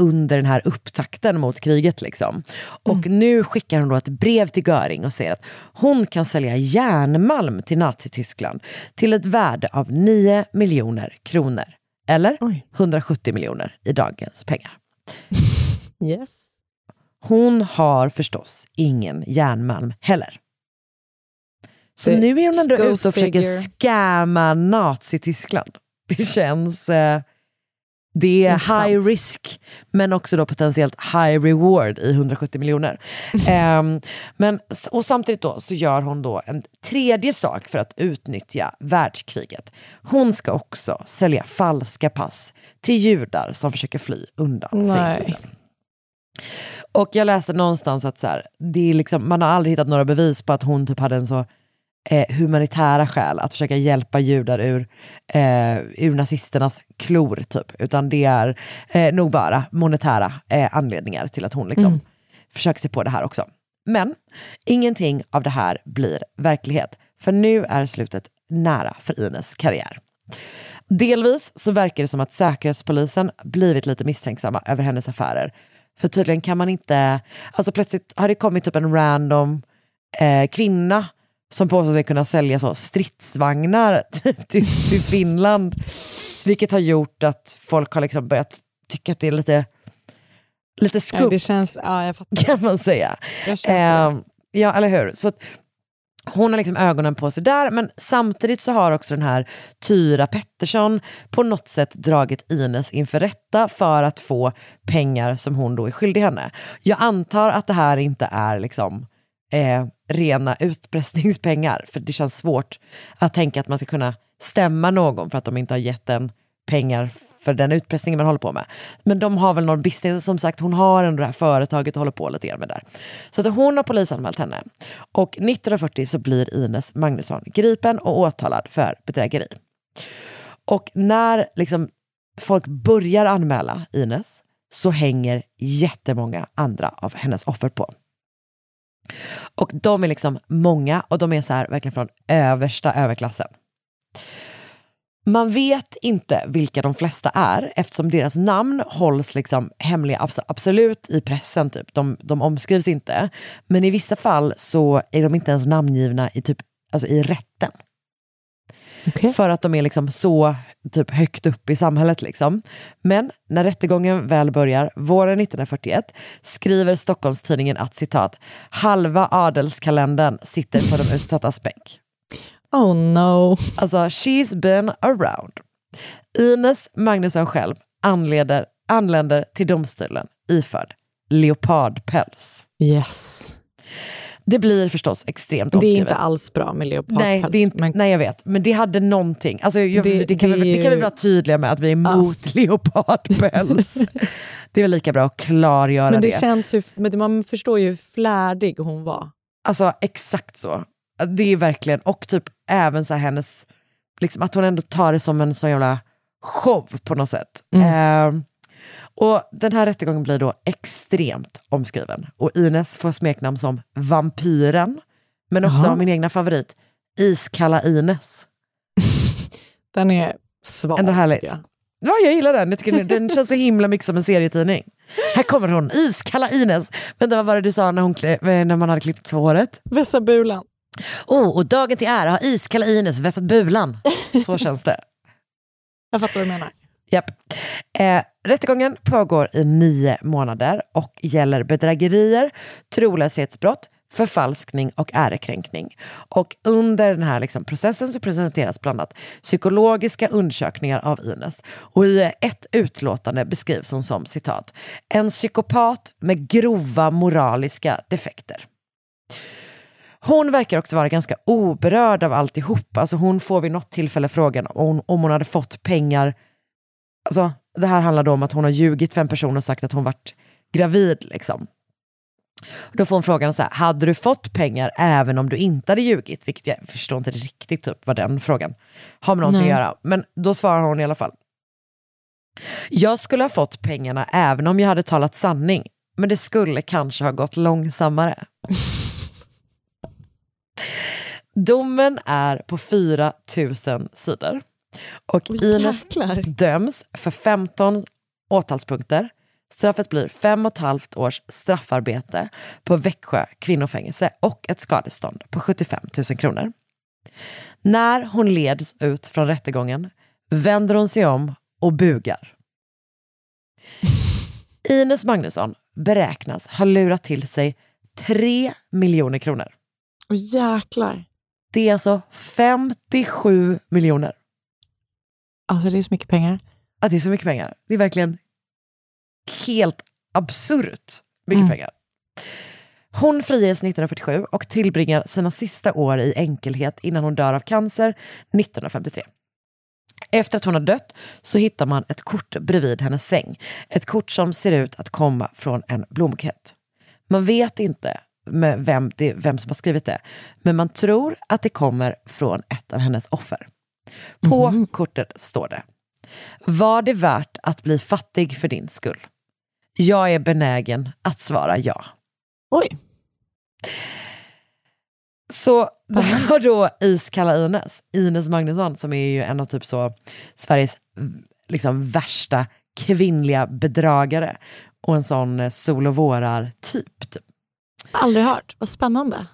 under den här upptakten mot kriget. Liksom. Och nu skickar hon då ett brev till Göring och säger att hon kan sälja järnmalm till Nazityskland till ett värde av 9 miljoner kronor. Eller 170 miljoner i dagens pengar. Yes. Hon har förstås ingen järnmalm heller. Så nu är hon ändå ute och försöker figure. scamma Nazityskland. Det känns... Eh, det är Intressant. high risk, men också då potentiellt high reward i 170 miljoner. Men, och samtidigt då så gör hon då en tredje sak för att utnyttja världskriget. Hon ska också sälja falska pass till judar som försöker fly undan Nej. förintelsen. Och jag läste någonstans att så här, det är liksom, man har aldrig hittat några bevis på att hon typ hade en så eh, humanitära skäl att försöka hjälpa judar ur, eh, ur nazisternas klor. Typ. Utan det är eh, nog bara monetära eh, anledningar till att hon liksom Mm. försöker sig på det här också. Men ingenting av det här blir verklighet. För nu är slutet nära för Ines karriär. Delvis så verkar det som att Säkerhetspolisen blivit lite misstänksamma över hennes affärer. För tydligen kan man inte, alltså plötsligt har det kommit typ en random eh, kvinna som påstår sig kunna sälja så stridsvagnar typ, till, till Finland. Vilket har gjort att folk har liksom börjat tycka att det är lite, lite Ja, skumt det känns, ja, jag fattar. kan man säga. Eh, ja, eller hur? Så hon har liksom ögonen på sig där, men samtidigt så har också den här Tyra Pettersson på något sätt dragit Ines inför rätta för att få pengar som hon då är skyldig henne. Jag antar att det här inte är liksom eh, rena utpressningspengar, för det känns svårt att tänka att man ska kunna stämma någon för att de inte har gett en pengar för den utpressningen man håller på med. Men de har väl någon business, som sagt hon har ändå det här företaget och håller på lite grann med där. Så att hon har polisanmält henne. Och 1940 så blir Ines Magnusson gripen och åtalad för bedrägeri. Och när liksom folk börjar anmäla Ines så hänger jättemånga andra av hennes offer på. Och de är liksom många och de är så här verkligen från översta överklassen. Man vet inte vilka de flesta är eftersom deras namn hålls liksom hemliga abs- absolut i pressen. Typ. De, de omskrivs inte. Men i vissa fall så är de inte ens namngivna i, typ, alltså i rätten. För att de är liksom så typ, högt upp i samhället. Liksom. Men när rättegången väl börjar våren 1941 skriver Stockholmstidningen att citat halva adelskalendern sitter på de utsattas bänk. Oh no. Alltså, she's been around. Ines Magnusson själv anleder, anländer till domstolen iförd leopardpäls. Yes. Det blir förstås extremt Det är omskrivet. inte alls bra med leopardpäls. Nej, det är inte, nej, jag vet. Men det hade någonting. Alltså, jag, det, Det- kan det vi, är det kan vi ju- vara tydliga med, att vi är emot leopardpäls. det är väl lika bra att klargöra Men det, det. känns ju, men man förstår ju hur flärdig hon var. Alltså exakt så. Det är verkligen, och typ även så här hennes, liksom att hon ändå tar det som en sån jävla show på något sätt. Ehm, och den här rättegången blir då extremt omskriven. Och Ines får smeknamn som Vampyren, men också Jaha. min egna favorit, Iskalla Ines. Den är svag. Ändå härligt. jag. Ja, jag gillar den. Jag tycker den- känns så himla mycket som en serietidning. Här kommer hon, Iskalla Ines. Vänta, vad var det du sa när, hon, klä- när man hade klippt håret? Vässa bulan. Oh, och dagen till ära har Iskalla Ines vässat bulan. Så känns det. Jag fattar vad du menar. Japp. Eh, rättegången pågår i nio månader och gäller bedrägerier, trolöshetsbrott, förfalskning och ärekränkning. Och under den här liksom processen så presenteras bland annat psykologiska undersökningar av Ines. Och i ett utlåtande beskrivs hon som citat, en psykopat med grova moraliska defekter. Hon verkar också vara ganska oberörd av alltihop. Alltså hon får vid något tillfälle frågan om hon, om hon hade fått pengar. Alltså, det här handlar då om att hon har ljugit för en person och sagt att hon varit gravid. Liksom. Då får hon frågan så här, hade du fått pengar även om du inte hade ljugit? Vilket jag förstår inte riktigt typ, vad den frågan har med någonting Nej. att göra. Men då svarar hon i alla fall. Jag skulle ha fått pengarna även om jag hade talat sanning. Men det skulle kanske ha gått långsammare. Domen är på 4 000 sidor. Och Åh, Ines döms för 15 åtalspunkter. Straffet blir fem och ett halvt års straffarbete på Växjö kvinnofängelse och ett skadestånd på 75 000 kronor. När hon leds ut från rättegången vänder hon sig om och bugar. Ines Magnusson beräknas ha lurat till sig 3 miljoner kronor. Åh jäklar. Det är alltså 57 miljoner. Alltså det är så mycket pengar. Ja, det är så mycket pengar. Det är verkligen helt absurt mycket Mm. pengar. Hon friges 1947 och tillbringar sina sista år i enkelhet innan hon dör av cancer 1953. Efter att hon har dött så hittar man ett kort bredvid hennes säng. Ett kort som ser ut att komma från en blombukett. Man vet inte med vem, det, vem som har skrivit det, men man tror att det kommer från ett av hennes offer. På kortet står det Var det värt att bli fattig för din skull? Jag är benägen att svara ja. Oj. Så det var då Iskalla Ines, Ines Magnusson, som är ju en av typ så Sveriges liksom värsta kvinnliga bedragare och en sån sol och vårar-typ. Typ. Aldrig hört. Vad spännande.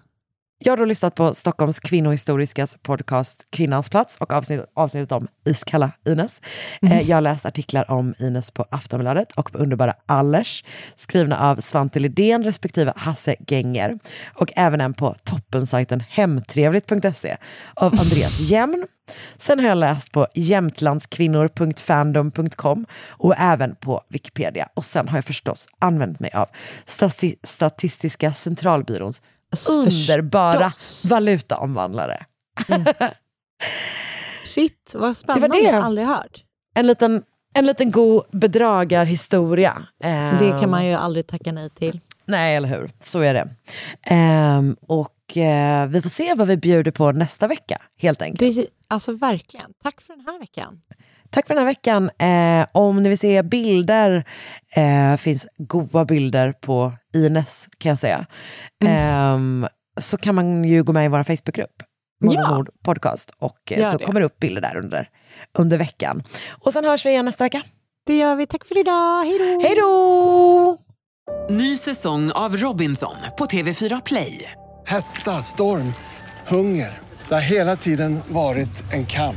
Jag har då lyssnat på Stockholms kvinnohistoriskas podcast Kvinnans plats och avsnitt, avsnittet om Iskalla Ines. Eh, jag har läst artiklar om Ines på Aftonbladet och på underbara Allers skrivna av Svante Lidén respektive Hasse Genger och även en på toppensajten hemtrevligt.se av Andreas Jämn. Sen har jag läst på jämtlandskvinnor.fandom.com och även på Wikipedia. Och sen har jag förstås använt mig av Stati- Statistiska centralbyråns underbara valutaomvandlare. Shit, vad spännande. Det var det. Jag aldrig hört. En liten, en liten god bedragarhistoria. Eh, Det kan man ju aldrig tacka nej till. Nej, eller hur? Så är det. Ehm, och eh, vi får se vad vi bjuder på nästa vecka, helt enkelt. Det, alltså verkligen. Tack för den här veckan. Tack för den här veckan. Eh, om ni vill se bilder, eh, finns goda bilder på Ines kan jag säga. Eh, så kan man ju gå med i vår Facebookgrupp, Mord och Ja. podcast. Och eh, Gör så det. kommer det upp bilder där under, under veckan. Och sen hörs vi igen nästa vecka. Det gör vi. Tack för idag. Hej då! Hej då! Ny säsong av Robinson på TV4 Play. Hetta, storm, hunger. Det har hela tiden varit en kamp.